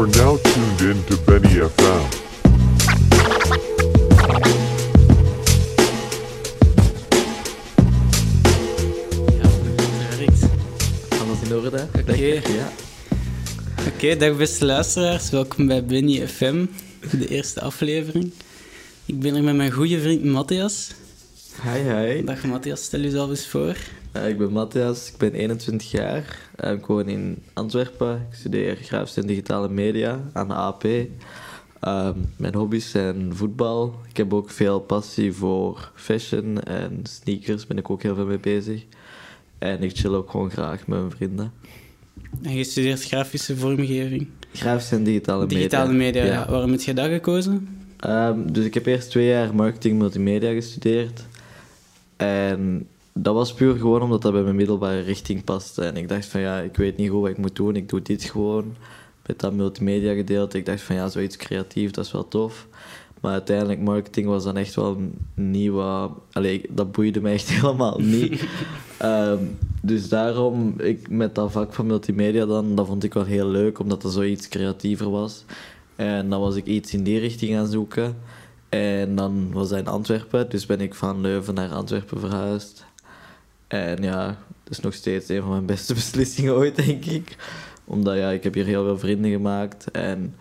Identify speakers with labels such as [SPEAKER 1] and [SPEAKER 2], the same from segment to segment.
[SPEAKER 1] are now tuned in to Benny FM.
[SPEAKER 2] Oké.
[SPEAKER 3] Ja.
[SPEAKER 2] Oké, dag beste luisteraars. Welkom bij Benny FM, de eerste aflevering. Ik ben hier met mijn goede vriend Matthias.
[SPEAKER 3] Hi, hi.
[SPEAKER 2] Dag Matthias, stel jezelf eens voor.
[SPEAKER 3] Eh, ik ben Matthias, ik ben 21 jaar. Eh, ik woon in Antwerpen. Ik studeer grafische en digitale media aan de AP. Ehm, mijn hobby's zijn voetbal. Ik heb ook veel passie voor fashion en sneakers. Ben ik ook heel veel mee bezig. En ik chill ook gewoon graag met mijn vrienden.
[SPEAKER 2] En je studeert grafische vormgeving.
[SPEAKER 3] Grafische en digitale,
[SPEAKER 2] Digitale media,
[SPEAKER 3] Ja.
[SPEAKER 2] ja. Waarom heb je dat gekozen?
[SPEAKER 3] Ehm, dus ik heb eerst twee jaar marketing multimedia gestudeerd. En dat was puur gewoon omdat dat bij mijn middelbare richting paste. En ik dacht van ja, ik weet niet goed wat ik moet doen. Ik doe dit gewoon. Met dat multimedia gedeelte. Ik dacht van ja, zoiets creatief, dat is wel tof. Maar uiteindelijk, marketing was dan echt wel niet wat... Allee, dat boeide mij echt helemaal niet. Ehm, dus daarom, ik, met dat vak van multimedia dan, dat vond ik wel heel leuk, omdat dat zoiets creatiever was. En dan was ik iets in die richting gaan zoeken. En dan was dat in Antwerpen, dus ben ik van Leuven naar Antwerpen verhuisd. En ja, dat is nog steeds een van mijn beste beslissingen ooit, denk ik. Omdat ja, ik heb hier heel veel vrienden gemaakt en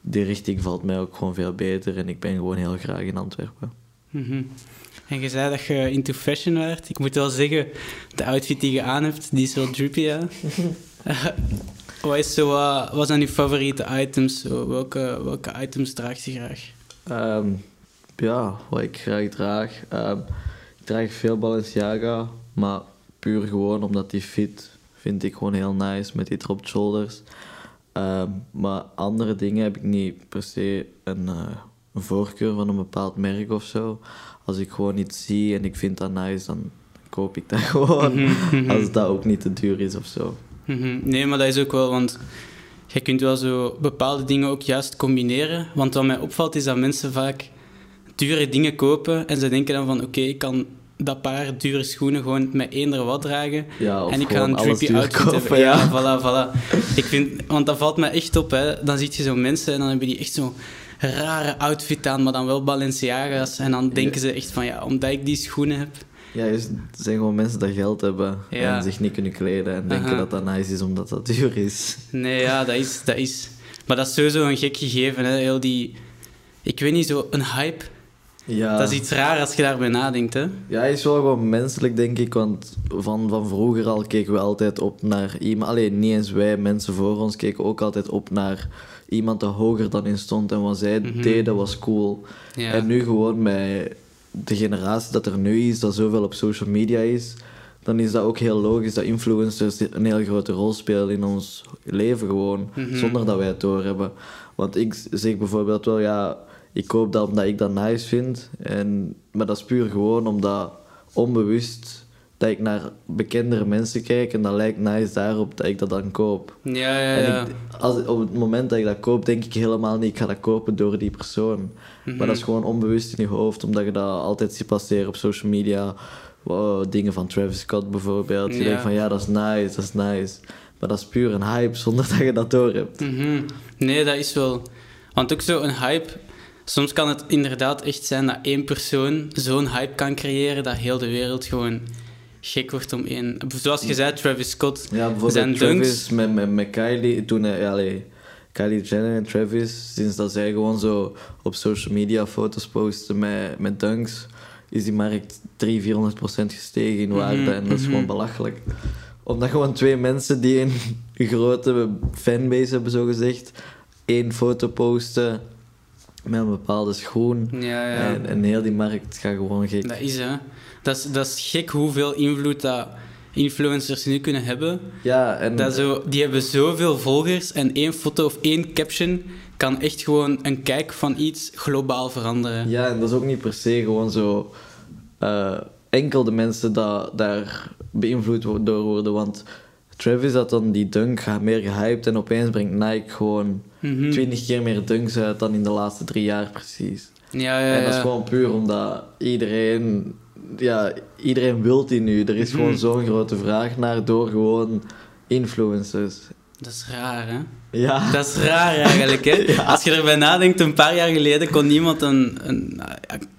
[SPEAKER 3] die richting valt mij ook gewoon veel beter. En ik ben gewoon heel graag in Antwerpen.
[SPEAKER 2] Mhm. En je zei dat je into fashion werd. Ik moet wel zeggen, de outfit die je aan hebt, die is wel drippy, ja. wat, is zo, wat wat zijn je favoriete items? Welke, welke items draag je graag?
[SPEAKER 3] Ehm, ja, wat ik graag draag. Ehm, ik draag veel Balenciaga, maar puur gewoon omdat die fit vind ik gewoon heel nice met die drop shoulders. Ehm, maar andere dingen heb ik niet per se een, eh, een voorkeur van een bepaald merk of zo. Als ik gewoon iets zie en ik vind dat nice, dan koop ik dat gewoon. Als dat ook niet te duur is of zo.
[SPEAKER 2] Mhm. Nee, maar dat is ook wel, want je kunt wel zo bepaalde dingen ook juist combineren. Want wat mij opvalt is dat mensen vaak dure dingen kopen en ze denken dan van oké, ik kan dat paar dure schoenen gewoon met eender wat dragen.
[SPEAKER 3] Ja, of
[SPEAKER 2] en ik ga een
[SPEAKER 3] duur
[SPEAKER 2] outfit
[SPEAKER 3] kopen, ja.
[SPEAKER 2] Ja, voilà, voilà. Ik vind, want dat valt mij echt op. Hè. Dan zie je zo mensen en dan hebben die echt zo'n rare outfit aan, maar dan wel Balenciaga's. En dan denken ze echt van ja, omdat ik die schoenen heb.
[SPEAKER 3] Ja, dus het zijn gewoon mensen die geld hebben
[SPEAKER 2] Ja.
[SPEAKER 3] en zich niet kunnen kleden en denken
[SPEAKER 2] Aha.
[SPEAKER 3] dat dat nice is omdat dat duur is.
[SPEAKER 2] Nee, ja, dat is, dat is... Maar dat is sowieso een gek gegeven, hè. Heel die... Ik weet niet, zo een hype.
[SPEAKER 3] Ja.
[SPEAKER 2] Dat is iets raar als je daarbij nadenkt, hè.
[SPEAKER 3] Ja, hij is wel gewoon menselijk, denk ik. Want van, van vroeger al keken we altijd op naar iemand. Alleen niet eens wij, mensen voor ons, keken ook altijd op naar iemand die hoger dan in stond. En wat zij
[SPEAKER 2] Mhm.
[SPEAKER 3] deden was cool.
[SPEAKER 2] Ja.
[SPEAKER 3] En nu gewoon met de generatie dat er nu is, dat zoveel op social media is, dan is dat ook heel logisch dat influencers een heel grote rol spelen in ons leven gewoon,
[SPEAKER 2] Mhm.
[SPEAKER 3] zonder dat wij het doorhebben. Want ik zeg bijvoorbeeld wel, ja, ik koop dat omdat ik dat nice vind, en, maar dat is puur gewoon omdat onbewust dat ik naar bekendere mensen kijk en dat lijkt nice daarop dat ik dat dan koop.
[SPEAKER 2] Ja, ja,
[SPEAKER 3] En
[SPEAKER 2] ja.
[SPEAKER 3] ik, als, op het moment dat ik dat koop, denk ik helemaal niet, ik ga dat kopen door die persoon.
[SPEAKER 2] Mhm.
[SPEAKER 3] Maar dat is gewoon onbewust in je hoofd, omdat je dat altijd ziet passeren op social media. Wow, dingen van Travis Scott bijvoorbeeld. Je
[SPEAKER 2] Ja.
[SPEAKER 3] denkt van ja, dat is nice, dat is nice. Maar dat is puur een hype zonder dat je dat door hebt.
[SPEAKER 2] Mhm. Nee, dat is wel... Want ook zo een hype... Soms kan het inderdaad echt zijn dat één persoon zo'n hype kan creëren dat heel de wereld gewoon gek wordt om één... Zoals je zei, Travis Scott.
[SPEAKER 3] Ja, bijvoorbeeld
[SPEAKER 2] Zijn
[SPEAKER 3] Travis
[SPEAKER 2] dunks.
[SPEAKER 3] met, met, met Kylie, toen hij, Kylie Jenner en Travis, sinds dat zij gewoon zo op social media foto's posten met, met dunks, is die markt 300, 400 procent gestegen in waarde.
[SPEAKER 2] Mhm,
[SPEAKER 3] En dat is
[SPEAKER 2] mhm.
[SPEAKER 3] gewoon belachelijk. Omdat gewoon twee mensen die een grote fanbase hebben, zo gezegd, één foto posten met een bepaalde schoen.
[SPEAKER 2] Ja, ja.
[SPEAKER 3] En, en heel die markt gaat gewoon gek.
[SPEAKER 2] Dat is, hè. Dat is, dat is gek hoeveel invloed dat influencers nu kunnen hebben.
[SPEAKER 3] Ja, en
[SPEAKER 2] Dat zo, die hebben zoveel volgers en één foto of één caption kan echt gewoon een kijk van iets globaal veranderen.
[SPEAKER 3] Ja, en dat is ook niet per se gewoon zo eh, enkel de mensen dat daar beïnvloed door worden. Want Travis had dan die dunk meer gehyped en opeens brengt Nike gewoon
[SPEAKER 2] Mhm.
[SPEAKER 3] 20 keer meer dunks uit dan in de laatste drie jaar precies.
[SPEAKER 2] Ja, ja,
[SPEAKER 3] En dat is gewoon puur omdat iedereen, ja, iedereen wil die nu. Er is
[SPEAKER 2] Mhm.
[SPEAKER 3] gewoon zo'n grote vraag naar door gewoon influencers.
[SPEAKER 2] Dat is raar, hè?
[SPEAKER 3] Ja.
[SPEAKER 2] Dat is raar eigenlijk, hè?
[SPEAKER 3] Ja.
[SPEAKER 2] Als je erbij nadenkt, een paar jaar geleden kon niemand een, een,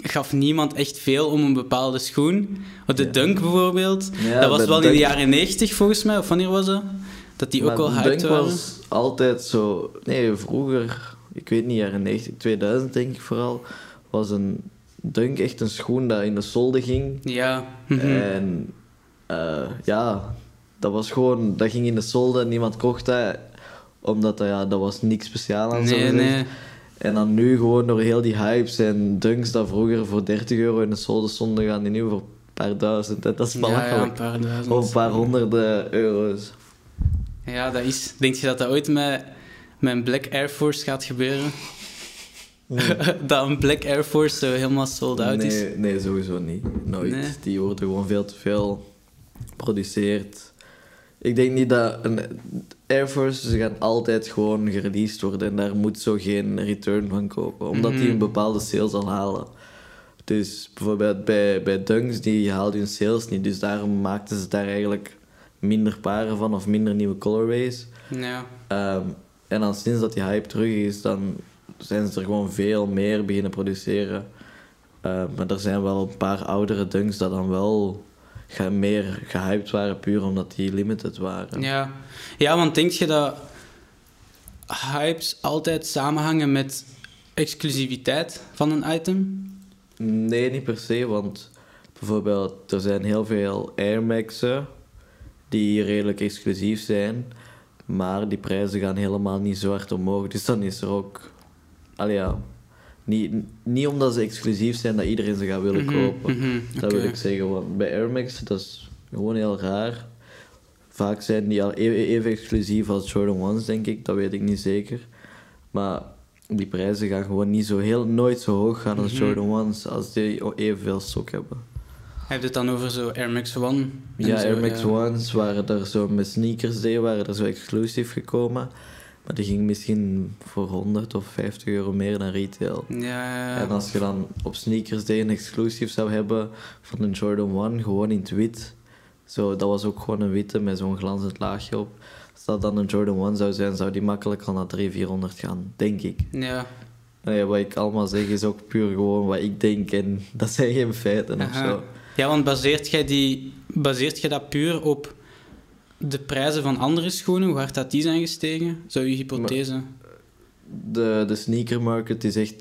[SPEAKER 2] gaf niemand echt veel om een bepaalde schoen. De
[SPEAKER 3] Ja.
[SPEAKER 2] Dunk bijvoorbeeld,
[SPEAKER 3] Ja,
[SPEAKER 2] dat was wel in de jaren 90 volgens mij, of wanneer was dat? Dat die ook
[SPEAKER 3] de
[SPEAKER 2] hyped
[SPEAKER 3] Dunk
[SPEAKER 2] waren.
[SPEAKER 3] was altijd zo... Nee, vroeger, ik weet niet, jaren 90, 2000 denk ik vooral, was een Dunk echt een schoen dat in de solde ging.
[SPEAKER 2] Ja. mhm.
[SPEAKER 3] En eh, ja, dat was gewoon... Dat ging in de solde, niemand kocht dat. Omdat dat, ja, dat was niks speciaal aan zo
[SPEAKER 2] Nee, nee.
[SPEAKER 3] En dan nu gewoon door heel die hypes en dunks dat vroeger voor 30 euro in de solde stonden, gaan die nu voor een paar duizend. En dat is
[SPEAKER 2] Ja, ja, een
[SPEAKER 3] belachelijk.
[SPEAKER 2] paar duizend.
[SPEAKER 3] of een paar honderden euro's.
[SPEAKER 2] Ja, dat is... Denk je dat dat ooit met, met een Black Air Force gaat gebeuren? dat een Black Air Force zo helemaal sold out is?
[SPEAKER 3] nee, nee, sowieso niet. Nooit.
[SPEAKER 2] Nee.
[SPEAKER 3] Die worden gewoon veel te veel geproduceerd. Ik denk niet dat een Air Force, ze gaan altijd gewoon gereleased worden en daar moet zo geen return van kopen, omdat die
[SPEAKER 2] Mhm.
[SPEAKER 3] een bepaalde sales al halen. Dus bijvoorbeeld bij, bij Dunks, die haalden hun sales niet, dus daarom maakten ze daar eigenlijk minder paren van of minder nieuwe colorways.
[SPEAKER 2] Ja.
[SPEAKER 3] Ehm, en dan sinds dat die hype terug is, dan zijn ze er gewoon veel meer beginnen produceren. Ehm, maar er zijn wel een paar oudere dunks dat dan wel ge- meer gehyped waren, puur omdat die limited waren.
[SPEAKER 2] Ja. ja, want denk je dat hypes altijd samenhangen met exclusiviteit van een item?
[SPEAKER 3] Nee, niet per se, want bijvoorbeeld er zijn heel veel Air Max'en die redelijk exclusief zijn, maar die prijzen gaan helemaal niet zo hard omhoog. Dus dan is er ook... Allee ja, niet, niet omdat ze exclusief zijn dat iedereen ze gaat willen
[SPEAKER 2] Mhm,
[SPEAKER 3] kopen.
[SPEAKER 2] mhm,
[SPEAKER 3] Dat wil ik zeggen, want bij Air Max, dat is gewoon heel raar. Vaak zijn die al even, even exclusief als Jordan Ones, denk ik. Dat weet ik niet zeker. Maar die prijzen gaan gewoon niet zo heel, nooit zo hoog gaan als
[SPEAKER 2] Mhm.
[SPEAKER 3] Jordan Ones, als die evenveel stok hebben.
[SPEAKER 2] Hij heeft het dan over zo Air Max One.
[SPEAKER 3] Ja,
[SPEAKER 2] zo,
[SPEAKER 3] Air Max
[SPEAKER 2] ja.
[SPEAKER 3] Ones waren er zo met sneakers day, waren er zo exclusief gekomen. Maar die ging misschien voor 100 of 50 euro meer dan retail.
[SPEAKER 2] Ja, ja, ja.
[SPEAKER 3] En als je dan op Sneakers een exclusief zou hebben van een Jordan 1, gewoon in het wit. Zo, dat was ook gewoon een witte met zo'n glanzend laagje op. Als dat dan een Jordan 1 zou zijn, zou die makkelijk al naar 300, 400 gaan, denk ik.
[SPEAKER 2] Ja,
[SPEAKER 3] Nee, wat ik allemaal zeg is ook puur gewoon wat ik denk en dat zijn geen feiten of zo.
[SPEAKER 2] ja want baseert jij, die, baseert jij dat puur op de prijzen van andere schoenen? Hoe hard dat die zijn gestegen? Zo je hypothese?
[SPEAKER 3] De, de sneaker market is echt...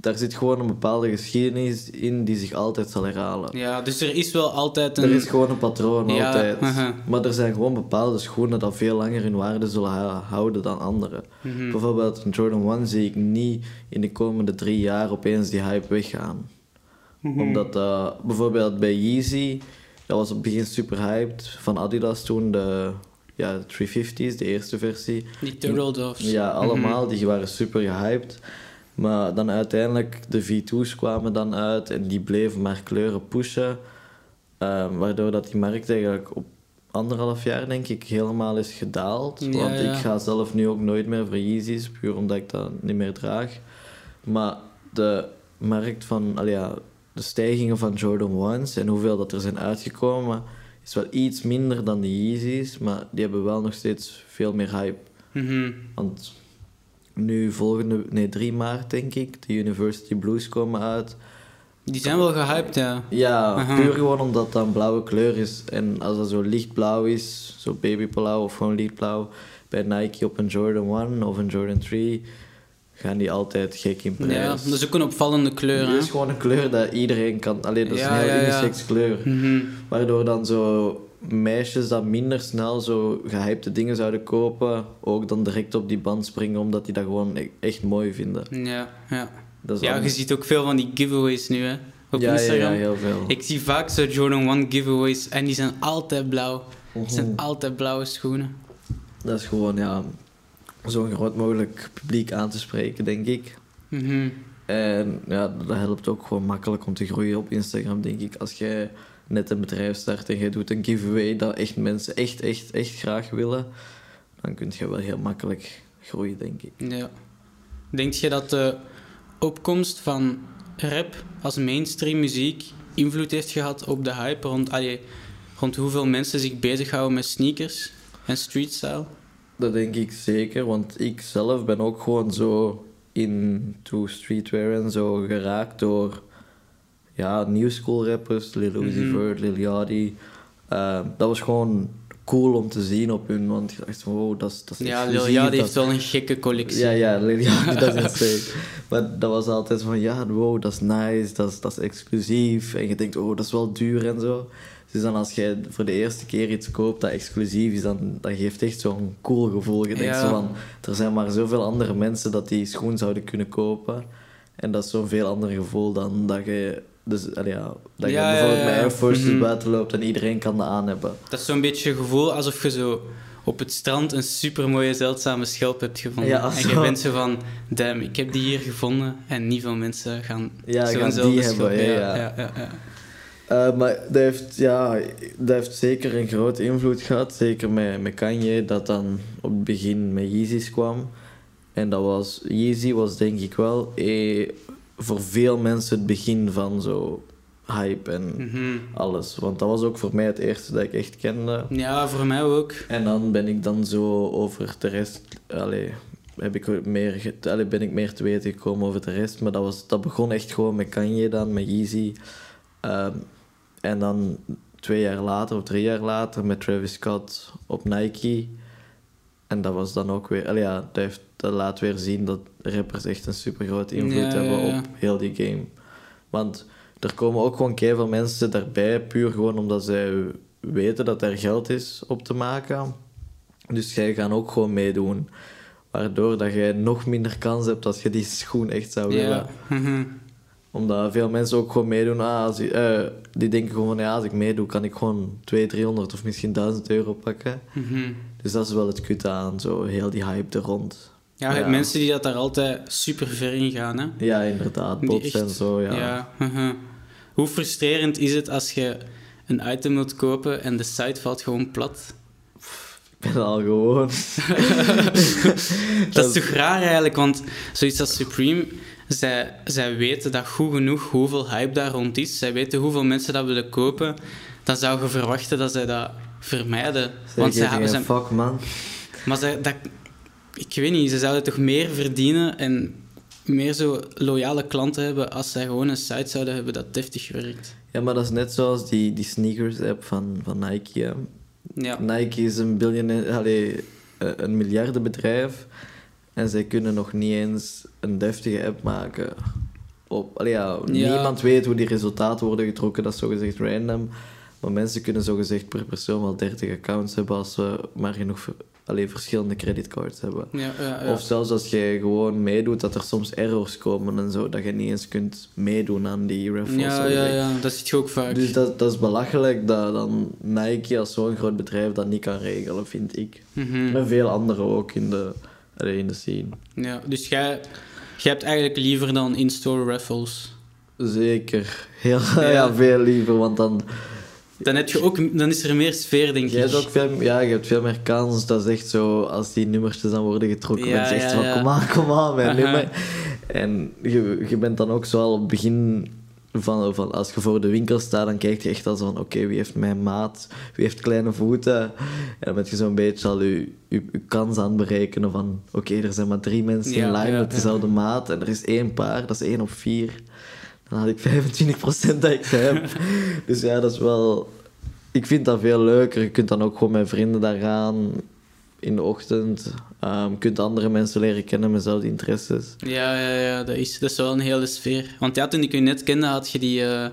[SPEAKER 3] Daar zit gewoon een bepaalde geschiedenis in die zich altijd zal herhalen.
[SPEAKER 2] Ja, dus er is wel altijd een...
[SPEAKER 3] Er is gewoon een patroon
[SPEAKER 2] Ja,
[SPEAKER 3] altijd. Maar er zijn gewoon bepaalde schoenen dat veel langer hun waarde zullen hou- houden dan andere.
[SPEAKER 2] Mhm.
[SPEAKER 3] Bijvoorbeeld een Jordan 1 zie ik niet in de komende drie jaar opeens die hype weggaan.
[SPEAKER 2] Mhm.
[SPEAKER 3] Omdat eh, bijvoorbeeld bij Yeezy, dat was op het begin super hyped. Van Adidas toen de ja, 350's, de eerste versie.
[SPEAKER 2] Die Turtle Doves.
[SPEAKER 3] Ja,
[SPEAKER 2] Mhm.
[SPEAKER 3] allemaal, die waren super gehyped. Maar dan uiteindelijk, de V2's kwamen dan uit en die bleven maar kleuren pushen. Ehm, waardoor dat die markt eigenlijk op anderhalf jaar, denk ik, helemaal is gedaald.
[SPEAKER 2] Ja,
[SPEAKER 3] Want
[SPEAKER 2] ja.
[SPEAKER 3] ik ga zelf nu ook nooit meer voor Yeezys, puur omdat ik dat niet meer draag. Maar de markt van, allee, ja, de stijgingen van Jordan 1's en hoeveel dat er zijn uitgekomen, is wel iets minder dan de Yeezys, maar die hebben wel nog steeds veel meer hype.
[SPEAKER 2] Mhm.
[SPEAKER 3] Want nu volgende, nee 3 maart denk ik, de University Blues komen uit.
[SPEAKER 2] Die zijn wel gehyped, ja.
[SPEAKER 3] Ja, puur gewoon omdat dat een blauwe kleur is. En als dat zo lichtblauw is, zo babyblauw of gewoon lichtblauw, bij Nike op een Jordan 1 of een Jordan 3, gaan die altijd gek in prijs.
[SPEAKER 2] Ja, dat is ook een opvallende kleur,
[SPEAKER 3] Het is gewoon een kleur dat iedereen kan... Alleen dat is
[SPEAKER 2] Ja,
[SPEAKER 3] een heel
[SPEAKER 2] ja,
[SPEAKER 3] kleur.
[SPEAKER 2] Mhm.
[SPEAKER 3] Waardoor dan zo meisjes dat minder snel zo gehypte dingen zouden kopen, ook dan direct op die band springen, omdat die dat gewoon e- echt mooi vinden.
[SPEAKER 2] Ja, ja.
[SPEAKER 3] Dat is
[SPEAKER 2] Ja, je ziet ook veel van die giveaways nu, hè. Op
[SPEAKER 3] ja,
[SPEAKER 2] Instagram.
[SPEAKER 3] ja, heel veel.
[SPEAKER 2] Ik zie vaak zo Jordan 1 giveaways en die zijn altijd blauw. Het zijn
[SPEAKER 3] Mhm.
[SPEAKER 2] altijd blauwe schoenen.
[SPEAKER 3] Dat is gewoon, ja, zo'n groot mogelijk publiek aan te spreken, denk ik.
[SPEAKER 2] Mhm.
[SPEAKER 3] En ja, dat helpt ook gewoon makkelijk om te groeien op Instagram, denk ik. Als jij net een bedrijf start en je doet een giveaway dat echt mensen echt, echt, echt graag willen, dan kun je wel heel makkelijk groeien, denk ik.
[SPEAKER 2] Ja. Denk je dat de opkomst van rap als mainstream muziek invloed heeft gehad op de hype rond, allee, rond hoeveel mensen zich bezighouden met sneakers en streetstyle?
[SPEAKER 3] Dat denk ik zeker, want ik zelf ben ook gewoon zo into streetwear en zo geraakt door ja, new school rappers, Lil Uzi
[SPEAKER 2] Mhm.
[SPEAKER 3] Vert, Lil Yachty. Eh, dat was gewoon cool om te zien op hun, want ik dacht van wow, dat is, dat is
[SPEAKER 2] Ja, Lil Yachty heeft wel een gekke collectie.
[SPEAKER 3] Ja, ja, Lil Yachty, dat is insane. Maar dat was altijd van, ja, wow, dat is nice, dat is, dat is exclusief. En je denkt, oh, dat is wel duur en zo. Dus dan als jij voor de eerste keer iets koopt dat exclusief is, dan dat geeft echt zo'n cool gevoel. Je denkt
[SPEAKER 2] Ja.
[SPEAKER 3] zo van, er zijn maar zoveel andere mensen dat die schoen zouden kunnen kopen. En dat is zo'n veel ander gevoel dan dat je... Dus, ja, dat
[SPEAKER 2] Ja,
[SPEAKER 3] je bijvoorbeeld met. Air Forces
[SPEAKER 2] Mhm.
[SPEAKER 3] buiten loopt en iedereen kan dat aan hebben.
[SPEAKER 2] Dat is zo'n beetje gevoel alsof je zo op het strand een supermooie zeldzame schelp hebt gevonden.
[SPEAKER 3] Ja,
[SPEAKER 2] en je bent zo van, damn, ik heb die hier gevonden en niet veel mensen gaan
[SPEAKER 3] Ja, die
[SPEAKER 2] schelp-
[SPEAKER 3] hebben, ja,
[SPEAKER 2] ja,
[SPEAKER 3] ja.
[SPEAKER 2] ja,
[SPEAKER 3] Eh, maar dat heeft, ja, dat heeft zeker een grote invloed gehad. Zeker met, met Kanye, dat dan op het begin met Yeezys kwam. En dat was, Yeezy was denk ik wel eh, voor veel mensen het begin van zo hype en
[SPEAKER 2] Mhm.
[SPEAKER 3] alles. Want dat was ook voor mij het eerste dat ik echt kende.
[SPEAKER 2] Ja, voor mij ook.
[SPEAKER 3] En dan ben ik dan zo over de rest, allee, heb ik meer, allee, ben ik meer te weten gekomen over de rest. Maar dat, was, dat begon echt gewoon met Kanye dan, met Yeezy. Ehm, en dan twee jaar later of drie jaar later met Travis Scott op Nike. En dat was dan ook weer, ja, dat, heeft, dat laat weer zien dat rappers echt een super grote invloed
[SPEAKER 2] Ja,
[SPEAKER 3] hebben
[SPEAKER 2] ja, ja.
[SPEAKER 3] op heel die game. Want er komen ook gewoon veel mensen daarbij, puur gewoon omdat zij weten dat er geld is op te maken. Dus jij gaan ook gewoon meedoen. Waardoor dat jij nog minder kans hebt als je die schoen echt zou willen. Omdat veel mensen ook gewoon meedoen. Ah, als eh, die denken gewoon van ja, als ik meedoe kan ik gewoon 200, 300 of misschien 1000 euro pakken.
[SPEAKER 2] Mhm.
[SPEAKER 3] Dus dat is wel het kutte aan, zo heel die hype er rond.
[SPEAKER 2] Ja, mensen die dat daar altijd super ver in gaan. Hè?
[SPEAKER 3] Ja, inderdaad, bots
[SPEAKER 2] echt-
[SPEAKER 3] en zo, ja.
[SPEAKER 2] Ja, mhm. Hoe frustrerend is het als je een item wilt kopen en de site valt gewoon plat?
[SPEAKER 3] Ik ben al gewoon.
[SPEAKER 2] Dat is toch raar eigenlijk, want zoiets als Supreme, zij, zij weten dat goed genoeg hoeveel hype daar rond is. Zij weten hoeveel mensen dat willen kopen. Dan zou je verwachten dat zij dat vermijden. Want zij,
[SPEAKER 3] zeggen,
[SPEAKER 2] zij,
[SPEAKER 3] fuck man.
[SPEAKER 2] maar zij, dat, ik weet niet, ze zouden toch meer verdienen en meer zo loyale klanten hebben als zij gewoon een site zouden hebben dat deftig werkt.
[SPEAKER 3] Ja, maar dat is net zoals die, die sneakers app van, van Nike.
[SPEAKER 2] Ja,
[SPEAKER 3] Nike is een allee, eh, een miljardenbedrijf. En zij kunnen nog niet eens een deftige app maken. Op, allee, ja,
[SPEAKER 2] Ja.
[SPEAKER 3] Niemand weet hoe die resultaten worden getrokken, dat is zogezegd random. Maar mensen kunnen zogezegd per persoon wel 30 accounts hebben als ze maar genoeg ver- allee, verschillende creditcards hebben.
[SPEAKER 2] ja, ja. ja.
[SPEAKER 3] Of zelfs als jij gewoon meedoet, dat er soms errors komen en zo, dat je niet eens kunt meedoen aan die raffles.
[SPEAKER 2] ja, ja, ja, dat zit je ook vaak.
[SPEAKER 3] Dus dat, dat is belachelijk dat dan Nike als zo'n groot bedrijf dat niet kan regelen, vind ik.
[SPEAKER 2] Mhm.
[SPEAKER 3] En veel anderen ook in de, allee, in de scene.
[SPEAKER 2] Ja, dus jij, jij hebt eigenlijk liever dan in-store raffles.
[SPEAKER 3] Zeker. Heel, ja.
[SPEAKER 2] Ja.
[SPEAKER 3] veel liever, want dan...
[SPEAKER 2] Dan, heb je ook, dan is er meer sfeer, denk
[SPEAKER 3] Je
[SPEAKER 2] ik.
[SPEAKER 3] hebt ook veel, ja, je hebt veel meer kans. Dat is echt zo, als die nummertjes dan worden getrokken,
[SPEAKER 2] Ja,
[SPEAKER 3] je echt van, kom aan, kom aan, mijn
[SPEAKER 2] Aha.
[SPEAKER 3] nummer. En je, je bent dan ook zo al op het begin van, van, als je voor de winkel staat, dan kijk je echt al zo van, oké, wie heeft mijn maat? Wie heeft kleine voeten? En dan ben je zo'n beetje al je, je, je kans aan het berekenen van, oké, er zijn maar drie mensen
[SPEAKER 2] Ja,
[SPEAKER 3] in lijn
[SPEAKER 2] ja,
[SPEAKER 3] met dezelfde maat en er is één paar, dat is één op vier. Dan had ik 25% dat ik heb. dus ja, dat is wel... Ik vind dat veel leuker. Je kunt dan ook gewoon met vrienden daar gaan in de ochtend. Je kunt andere mensen leren kennen met dezelfde interesses.
[SPEAKER 2] Ja, ja, ja, dat is, dat is wel een hele sfeer. Want ja, toen ik je net kende, had je die, eh,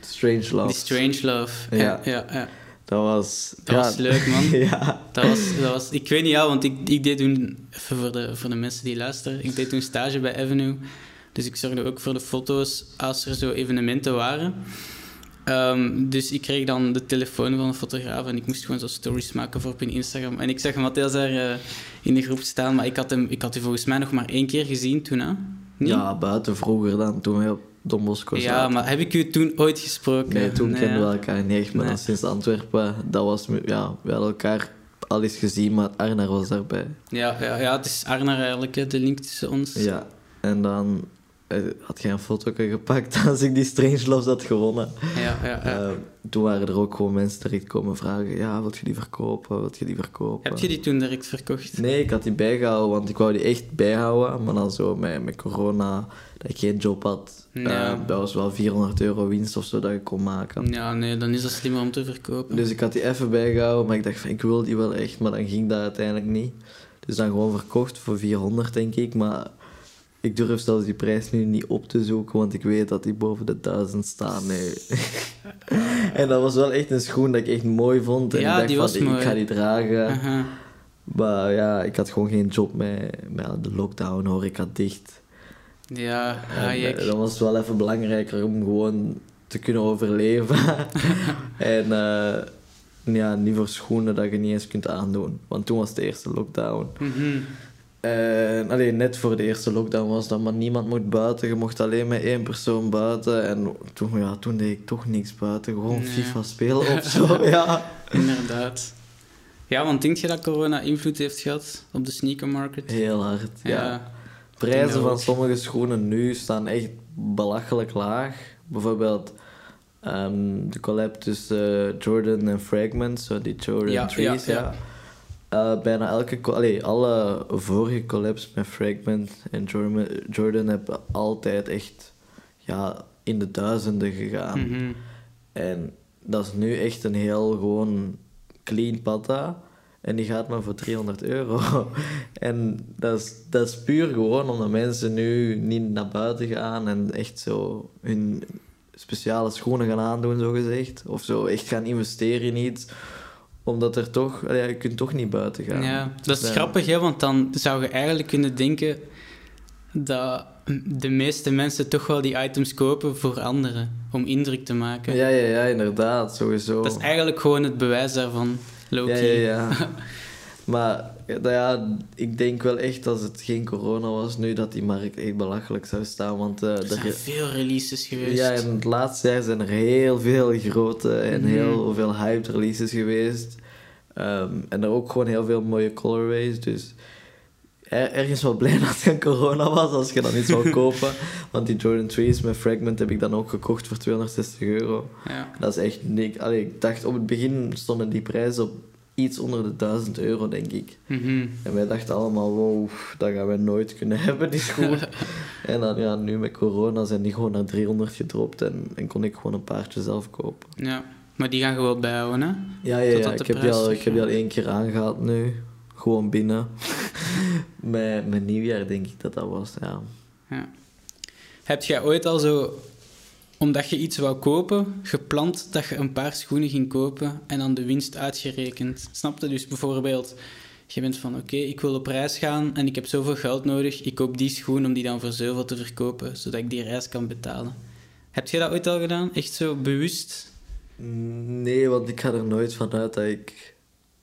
[SPEAKER 3] Strange Love.
[SPEAKER 2] die Strange Love.
[SPEAKER 3] Ja.
[SPEAKER 2] Ja, ja, ja.
[SPEAKER 3] Dat was...
[SPEAKER 2] Dat was leuk, man.
[SPEAKER 3] ja.
[SPEAKER 2] Dat was, dat was, ik weet niet, ja, want ik, ik deed toen, even voor de, voor de mensen die luisteren, ik deed toen stage bij Avenue. Dus ik zorgde ook voor de foto's als er zo evenementen waren. Ehm, dus ik kreeg dan de telefoon van een fotograaf en ik moest gewoon zo stories maken voor op in Instagram. En ik zag Matthias daar eh, in de groep staan, maar ik had hem, ik had hem volgens mij nog maar één keer gezien toen, hè? Niet?
[SPEAKER 3] ja, buiten vroeger dan, toen wij op Don Bosco
[SPEAKER 2] Ja,
[SPEAKER 3] zaten.
[SPEAKER 2] maar heb ik u toen ooit gesproken?
[SPEAKER 3] Nee, toen kenden we elkaar niet echt, maar
[SPEAKER 2] Nee.
[SPEAKER 3] dan sinds Antwerpen, dat was... Ja, we hadden elkaar al eens gezien, maar Arnar was daarbij.
[SPEAKER 2] Ja, ja, ja, het is Arnar eigenlijk, hè, de link tussen ons.
[SPEAKER 3] Ja, en dan had jij een foto gepakt als ik die Strangeloves had gewonnen.
[SPEAKER 2] Ja, ja, ja.
[SPEAKER 3] Eh, toen waren er ook gewoon mensen direct komen vragen, ja, wil je die verkopen, wil je die verkopen?
[SPEAKER 2] Heb je die toen direct verkocht?
[SPEAKER 3] Nee, ik had die bijgehouden, want ik wou die echt bijhouden. Maar dan zo met, met corona, dat ik geen job had.
[SPEAKER 2] Ja.
[SPEAKER 3] eh, dat was wel 400 euro winst of zo dat ik kon maken.
[SPEAKER 2] Ja, nee, dan is dat slimmer om te verkopen.
[SPEAKER 3] Dus ik had die even bijgehouden, maar ik dacht van, ik wil die wel echt. Maar dan ging dat uiteindelijk niet. Dus dan gewoon verkocht voor 400, denk ik. Maar ik durf zelfs die prijs nu niet op te zoeken, want ik weet dat die boven de 1000 staan. Nee. en dat was wel echt een schoen dat ik echt mooi vond. En
[SPEAKER 2] Ja,
[SPEAKER 3] ik dacht
[SPEAKER 2] die
[SPEAKER 3] van, ik ga die dragen. Maar ja, ik had gewoon geen job met, met de lockdown, hoor. Ik had dicht.
[SPEAKER 2] Ja,
[SPEAKER 3] En,
[SPEAKER 2] ah,
[SPEAKER 3] eh, dan was het wel even belangrijker om gewoon te kunnen overleven. en eh, ja, niet voor schoenen dat je niet eens kunt aandoen. Want toen was de eerste lockdown.
[SPEAKER 2] Mhm.
[SPEAKER 3] En alleen net voor de eerste lockdown was dat, maar niemand mocht buiten. Je mocht alleen met één persoon buiten. En toen, ja, toen deed ik toch niks buiten. Gewoon
[SPEAKER 2] Nee.
[SPEAKER 3] FIFA spelen of zo. ja.
[SPEAKER 2] Inderdaad. Ja, want denk je dat corona invloed heeft gehad op de sneakermarket?
[SPEAKER 3] Heel hard. ja.
[SPEAKER 2] Ja.
[SPEAKER 3] Prijzen van sommige schoenen nu staan echt belachelijk laag. Bijvoorbeeld ehm, de collab tussen eh, Jordan en Fragment, zo die Jordan
[SPEAKER 2] Ja,
[SPEAKER 3] Trees.
[SPEAKER 2] ja,
[SPEAKER 3] Ja, Eh, bijna elke, allee, alle vorige collabs met Fragment en Jordan, Jordan hebben altijd echt ja, in de duizenden gegaan.
[SPEAKER 2] Mhm.
[SPEAKER 3] En dat is nu echt een heel gewoon clean patta. En die gaat maar voor 300 euro. en dat is, dat is puur gewoon omdat mensen nu niet naar buiten gaan en echt zo hun speciale schoenen gaan aandoen, zo gezegd. Of zo echt gaan investeren in iets. Omdat er toch, ja, je kunt toch niet buiten gaan.
[SPEAKER 2] Ja, dat is
[SPEAKER 3] Dus,
[SPEAKER 2] grappig, hè, want dan zou je eigenlijk kunnen denken dat de meeste mensen toch wel die items kopen voor anderen, om indruk te maken.
[SPEAKER 3] Ja, ja, ja, inderdaad, sowieso.
[SPEAKER 2] Dat is eigenlijk gewoon het bewijs daarvan, Loki.
[SPEAKER 3] Ja, ja, ja. maar ja, nou ja, ik denk wel echt als het geen corona was nu, dat die markt echt belachelijk zou staan. Want eh,
[SPEAKER 2] Er
[SPEAKER 3] er-
[SPEAKER 2] zijn veel releases geweest.
[SPEAKER 3] ja, in het laatste jaar zijn er heel veel grote en
[SPEAKER 2] Mhm.
[SPEAKER 3] heel veel hyped releases geweest. Ehm, en er ook gewoon heel veel mooie colorways. Dus er, ergens wel blij dat het corona was als je dan iets wou kopen. Want die Jordan 3's met Fragment heb ik dan ook gekocht voor 260 euro.
[SPEAKER 2] Ja.
[SPEAKER 3] Dat is echt niks. Allee, ik dacht op het begin stonden die prijzen op iets onder de 1000 euro, denk ik.
[SPEAKER 2] Mhm.
[SPEAKER 3] En wij dachten allemaal, wow, dat gaan wij nooit kunnen hebben, die schoen. en dan, ja, nu met corona zijn die gewoon naar 300 gedropt en, en kon ik gewoon een paardje zelf kopen.
[SPEAKER 2] ja. Maar die gaan je wel bijhouden, hè?
[SPEAKER 3] Ja, ja, ja. Ik heb, die
[SPEAKER 2] prijs
[SPEAKER 3] al, ik heb die al één keer aangehad nu. Gewoon binnen. met, met nieuwjaar denk ik dat dat was, ja.
[SPEAKER 2] Ja. Heb jij ooit al zo, omdat je iets wou kopen, gepland dat je een paar schoenen ging kopen en dan de winst uitgerekend? Snap je? Dus bijvoorbeeld, je bent van oké, ik wil op reis gaan en ik heb zoveel geld nodig, ik koop die schoen om die dan voor zoveel te verkopen, zodat ik die reis kan betalen. Heb je dat ooit al gedaan? Echt zo bewust?
[SPEAKER 3] Nee, want ik ga er nooit van uit dat ik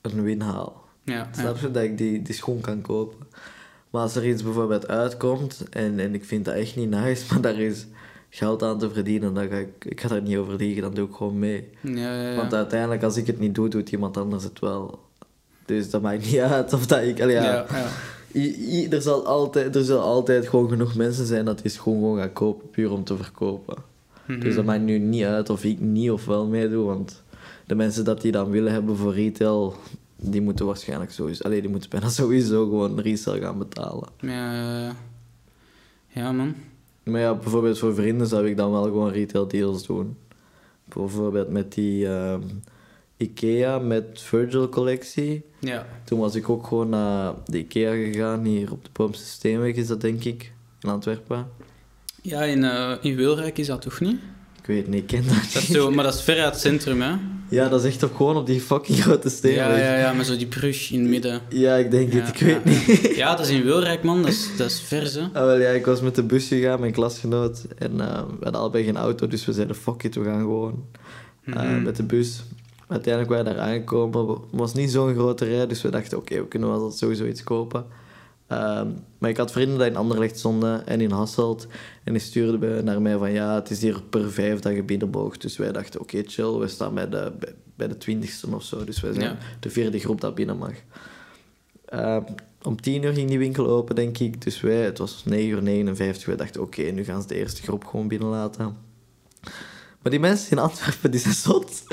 [SPEAKER 3] een win haal.
[SPEAKER 2] Ja.
[SPEAKER 3] Snap je? Dat ik die, die schoen kan kopen. Maar als er iets bijvoorbeeld uitkomt en, en ik vind dat echt niet nice, maar daar is geld aan te verdienen, dan ga ik, ik ga daar niet over liegen, dan doe ik gewoon mee.
[SPEAKER 2] ja, ja, ja.
[SPEAKER 3] Want uiteindelijk, als ik het niet doe, doet iemand anders het wel. Dus dat maakt niet uit of dat ik... ja. I- i- er, zal altijd, er zullen altijd gewoon genoeg mensen zijn dat die schoen gewoon gaan kopen, puur om te verkopen.
[SPEAKER 2] Mhm.
[SPEAKER 3] Dus dat maakt nu niet uit of ik niet of wel meedoe, want de mensen dat die dan willen hebben voor retail, die moeten waarschijnlijk sowieso, allee, die moeten bijna sowieso gewoon resale gaan betalen.
[SPEAKER 2] Ja, ja, man.
[SPEAKER 3] Maar ja, bijvoorbeeld voor vrienden zou ik dan wel gewoon retail deals doen. Bijvoorbeeld met die ehm, Ikea met Virgil collectie.
[SPEAKER 2] Ja.
[SPEAKER 3] Toen was ik ook gewoon naar de Ikea gegaan, hier op de Boomse Steenweg is dat denk ik, in Antwerpen.
[SPEAKER 2] Ja, in, eh in Wilrijk is dat toch niet?
[SPEAKER 3] Ik weet niet, ik ken dat niet.
[SPEAKER 2] zo, maar dat is ver uit het centrum, hè?
[SPEAKER 3] Ja, dat is echt op, gewoon op die fucking grote steenweg.
[SPEAKER 2] Ja, ja, ja, met zo die brug in het midden.
[SPEAKER 3] Ja, ik denk
[SPEAKER 2] Ja,
[SPEAKER 3] het, ik weet
[SPEAKER 2] ja.
[SPEAKER 3] niet.
[SPEAKER 2] Ja, dat is in Wilrijk, man. Dat is, dat is vers, hè?
[SPEAKER 3] Ah, wel, ja, ik was met de bus gegaan, mijn klasgenoot. En eh, we hadden allebei geen auto, dus we zeiden fuck it, we gaan gewoon eh,
[SPEAKER 2] Mhm.
[SPEAKER 3] met de bus. Uiteindelijk waren we daar aangekomen. Het was niet zo'n grote rij, dus we dachten oké, we kunnen wel sowieso iets kopen. Ehm, maar ik had vrienden die in Anderlecht stonden en in Hasselt. En die stuurden naar mij van ja, het is hier per vijf dat je. Dus wij dachten oké, chill, we staan bij de, bij, bij de twintigste of zo. Dus wij zijn
[SPEAKER 2] Ja.
[SPEAKER 3] de vierde groep dat binnen mag. Ehm, om 10 uur ging die winkel open, denk ik. Dus wij, het was 9 uur 59. We dachten, oké, nu gaan ze de eerste groep gewoon binnenlaten. Maar die mensen in Antwerpen, die zijn zot.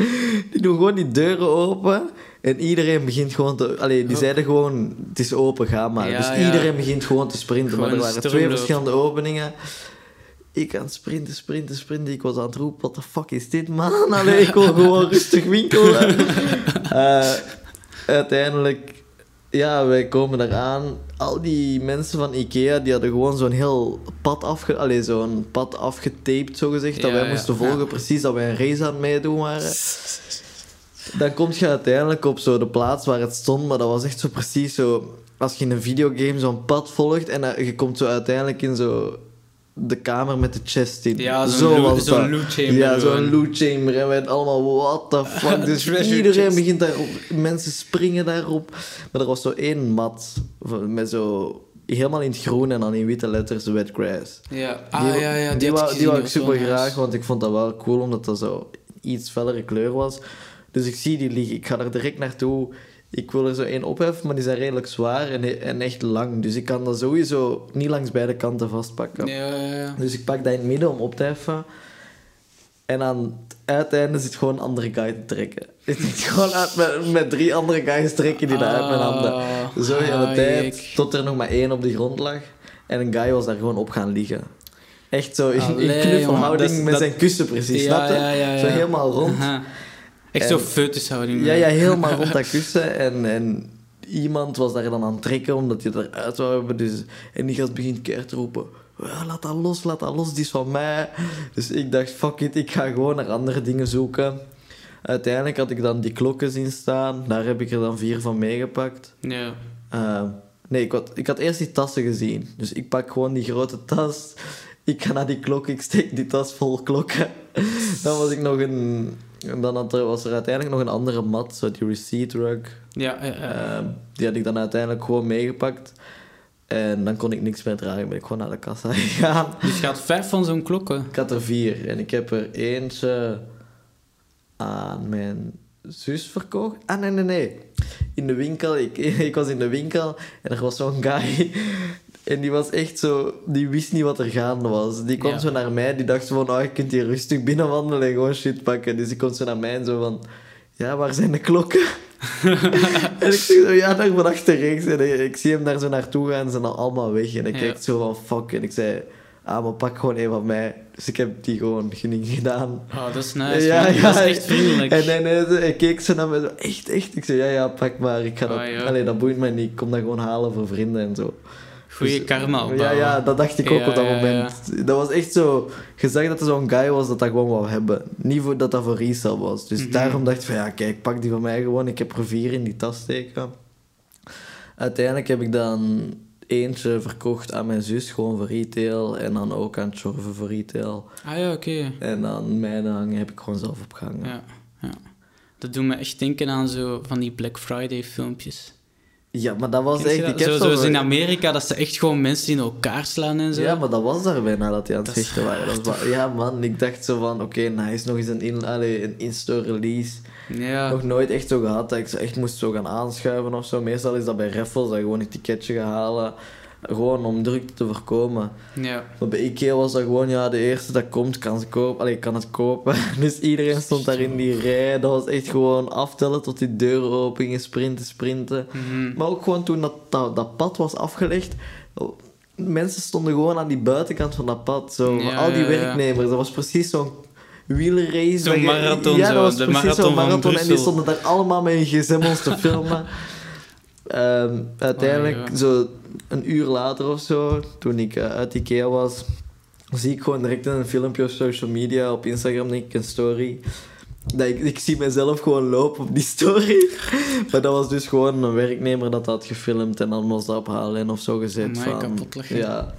[SPEAKER 3] Die doen gewoon die deuren open. En iedereen begint gewoon te... Allee, die zeiden gewoon, het is open, ga maar.
[SPEAKER 2] Ja,
[SPEAKER 3] dus
[SPEAKER 2] ja.
[SPEAKER 3] iedereen begint gewoon te sprinten. maar er waren twee verschillende openingen. Ik aan het sprinten, sprinten, sprinten. Ik was aan het roepen, what the fuck is dit, man? Allee, ik wil gewoon rustig winkelen. Eh, uiteindelijk, ja, wij komen eraan. Al die mensen van Ikea, die hadden gewoon zo'n heel pad, afge allee, zo'n pad afgetaped, zogezegd. dat
[SPEAKER 2] Ja,
[SPEAKER 3] wij
[SPEAKER 2] ja,
[SPEAKER 3] moesten volgen,
[SPEAKER 2] ja.
[SPEAKER 3] precies, dat wij een race aan het meedoen waren. Dan kom je uiteindelijk op zo de plaats waar het stond, maar dat was echt zo precies zo... Als je in een videogame zo'n pad volgt en je komt zo uiteindelijk in zo de kamer met de chest in.
[SPEAKER 2] Ja, zo'n
[SPEAKER 3] Zo dat.
[SPEAKER 2] loot chamber
[SPEAKER 3] Ja, zo'n loot chamber. En wij allemaal, what the fuck. Dus iedereen
[SPEAKER 2] chest.
[SPEAKER 3] begint daarop. Mensen springen daarop. Maar er was zo één mat met zo... Helemaal in het groen en dan in witte letters wet grass.
[SPEAKER 2] Ja,
[SPEAKER 3] Die,
[SPEAKER 2] ah, ja, ja,
[SPEAKER 3] die, wou, die wou ik super graag, want ik vond dat wel cool, omdat dat zo iets fellere kleur was. Dus ik zie die liggen, ik ga er direct naartoe. Ik wil er zo één opheffen, maar die zijn redelijk zwaar en, en echt lang. Dus ik kan dat sowieso niet langs beide kanten vastpakken.
[SPEAKER 2] Ja, ja, ja.
[SPEAKER 3] Dus ik pak dat in het midden om op te heffen. En aan het uiteinde zit gewoon een andere guy te trekken. Zit gewoon uit met, met drie andere guys trekken die dat uit mijn handen.
[SPEAKER 2] Ah,
[SPEAKER 3] Zo de hele
[SPEAKER 2] ah,
[SPEAKER 3] tijd, tot er nog maar één op de grond lag. En een guy was daar gewoon op gaan liggen. Echt zo in, in
[SPEAKER 2] Allee,
[SPEAKER 3] knuffelhouding
[SPEAKER 2] jongen, dat is-
[SPEAKER 3] met
[SPEAKER 2] dat-
[SPEAKER 3] zijn kussen precies,
[SPEAKER 2] Ja,
[SPEAKER 3] snap je? Zo helemaal rond.
[SPEAKER 2] Echt
[SPEAKER 3] En-
[SPEAKER 2] zo'n foetushouding.
[SPEAKER 3] Ja, ja, helemaal rond dat kussen. En, en iemand was daar dan aan het trekken, omdat hij het eruit wou hebben. Dus, en die gast begint keihard te roepen. "Ja, laat dat los, laat dat los, die is van mij. Dus ik dacht, fuck it, ik ga gewoon naar andere dingen zoeken. Uiteindelijk had ik dan die klokken zien staan. Daar heb ik er dan vier van meegepakt.
[SPEAKER 2] Ja.
[SPEAKER 3] Eh, nee, ik had, ik had eerst die tassen gezien. Dus ik pak gewoon die grote tas. Ik ga naar die klok, ik steek die tas vol klokken. dan was ik nog een... en Dan had er, was er uiteindelijk nog een andere mat, zo die receipt rug.
[SPEAKER 2] Ja, ja, ja.
[SPEAKER 3] Eh, die had ik dan uiteindelijk gewoon meegepakt. En dan kon ik niks meer dragen, ben ik gewoon naar de kassa gegaan.
[SPEAKER 2] Dus je had vijf van zo'n klokken.
[SPEAKER 3] Ik had er vier en ik heb er eentje aan mijn zus verkocht. Ah, nee, nee, nee. In de winkel, ik, ik was in de winkel en er was zo'n guy. En die was echt zo, die wist niet wat er gaande was. Die kwam
[SPEAKER 2] Ja.
[SPEAKER 3] zo naar mij, die dacht zo van, oh, je kunt hier rustig binnenwandelen en gewoon shit pakken. Dus die komt zo naar mij en zo van, ja, waar zijn de klokken? en ik zeg zo, ja, daar van achter rechts. En ik zie hem daar zo naartoe gaan en ze zijn al allemaal weg. En ik
[SPEAKER 2] Ja.
[SPEAKER 3] kijk zo van, fuck. En ik zei, ah, maar pak gewoon een van mij. Dus ik heb die gewoon gunning gedaan.
[SPEAKER 2] Oh, dat is nice. man. Dat is echt vriendelijk.
[SPEAKER 3] En, en, en hij keek zo naar me, zo, echt, echt. Ik zei, ja, ja, pak maar. Ik ga dat,
[SPEAKER 2] ja.
[SPEAKER 3] allee, dat boeit mij niet. Ik kom dat gewoon halen voor vrienden en zo.
[SPEAKER 2] Goeie
[SPEAKER 3] Dus,
[SPEAKER 2] karma
[SPEAKER 3] Ja,
[SPEAKER 2] opbouwen.
[SPEAKER 3] ja, dat dacht ik ook
[SPEAKER 2] Ja,
[SPEAKER 3] op dat
[SPEAKER 2] ja,
[SPEAKER 3] moment. Dat was echt zo... Je zag dat er zo'n guy was dat dat gewoon wou hebben. Niet voor, dat dat voor resale was. Dus
[SPEAKER 2] Mhm.
[SPEAKER 3] daarom dacht ik van, ja, kijk, pak die van mij gewoon. Ik heb er vier in die tas steken. Uiteindelijk heb ik dan eentje verkocht aan mijn zus, gewoon voor retail. En dan ook aan Tjorven voor retail.
[SPEAKER 2] Ah ja, oké.
[SPEAKER 3] En dan mijn hangen heb ik gewoon zelf opgehangen.
[SPEAKER 2] Ja, ja. Dat doet me echt denken aan zo van die Black Friday filmpjes.
[SPEAKER 3] Ja, maar dat was
[SPEAKER 2] Ken
[SPEAKER 3] echt...
[SPEAKER 2] dat?
[SPEAKER 3] Ik heb
[SPEAKER 2] Zo,
[SPEAKER 3] zo-
[SPEAKER 2] zoals in Amerika, dat ze echt gewoon mensen in elkaar slaan en zo.
[SPEAKER 3] Ja, maar dat was daar bijna dat die aan het
[SPEAKER 2] is-
[SPEAKER 3] vechten waren. Dat ja, man, ik dacht zo van, oké, nice, nog eens een, in, allee, een in-store release.
[SPEAKER 2] Ja.
[SPEAKER 3] Nog nooit echt zo gehad dat ik zo echt moest zo gaan aanschuiven of zo. Meestal is dat bij raffles, dat je gewoon een ticketje gaat halen. Gewoon om drukte te voorkomen.
[SPEAKER 2] ja.
[SPEAKER 3] Maar bij Ikea was dat gewoon, ja, de eerste dat komt, kan ze kopen. Allee, kan het kopen. Dus iedereen stond daar in die rij. Dat was echt gewoon aftellen tot die deuren open gingen, sprinten, sprinten.
[SPEAKER 2] Mhm.
[SPEAKER 3] Maar ook gewoon toen dat, dat, dat pad was afgelegd. Mensen stonden gewoon aan die buitenkant van dat pad. Zo,
[SPEAKER 2] Ja,
[SPEAKER 3] al die werknemers. Dat was precies zo'n wielerrace.
[SPEAKER 2] Zo'n marathon
[SPEAKER 3] Ja,
[SPEAKER 2] zo,
[SPEAKER 3] dat was
[SPEAKER 2] de
[SPEAKER 3] precies
[SPEAKER 2] marathon
[SPEAKER 3] zo'n marathon. En die stonden daar allemaal met hun ons te filmen. Ehm, uiteindelijk,
[SPEAKER 2] Oh, ja.
[SPEAKER 3] zo een uur later of zo, toen ik eh, uit Ikea was, zie ik gewoon direct in een filmpje op social media, op Instagram denk ik, een story. Dat ik, ik zie mezelf gewoon lopen op die story. Maar dat was dus gewoon een werknemer dat had gefilmd en dan was dat op HLN of zo gezet.
[SPEAKER 2] Amai,
[SPEAKER 3] van, ja.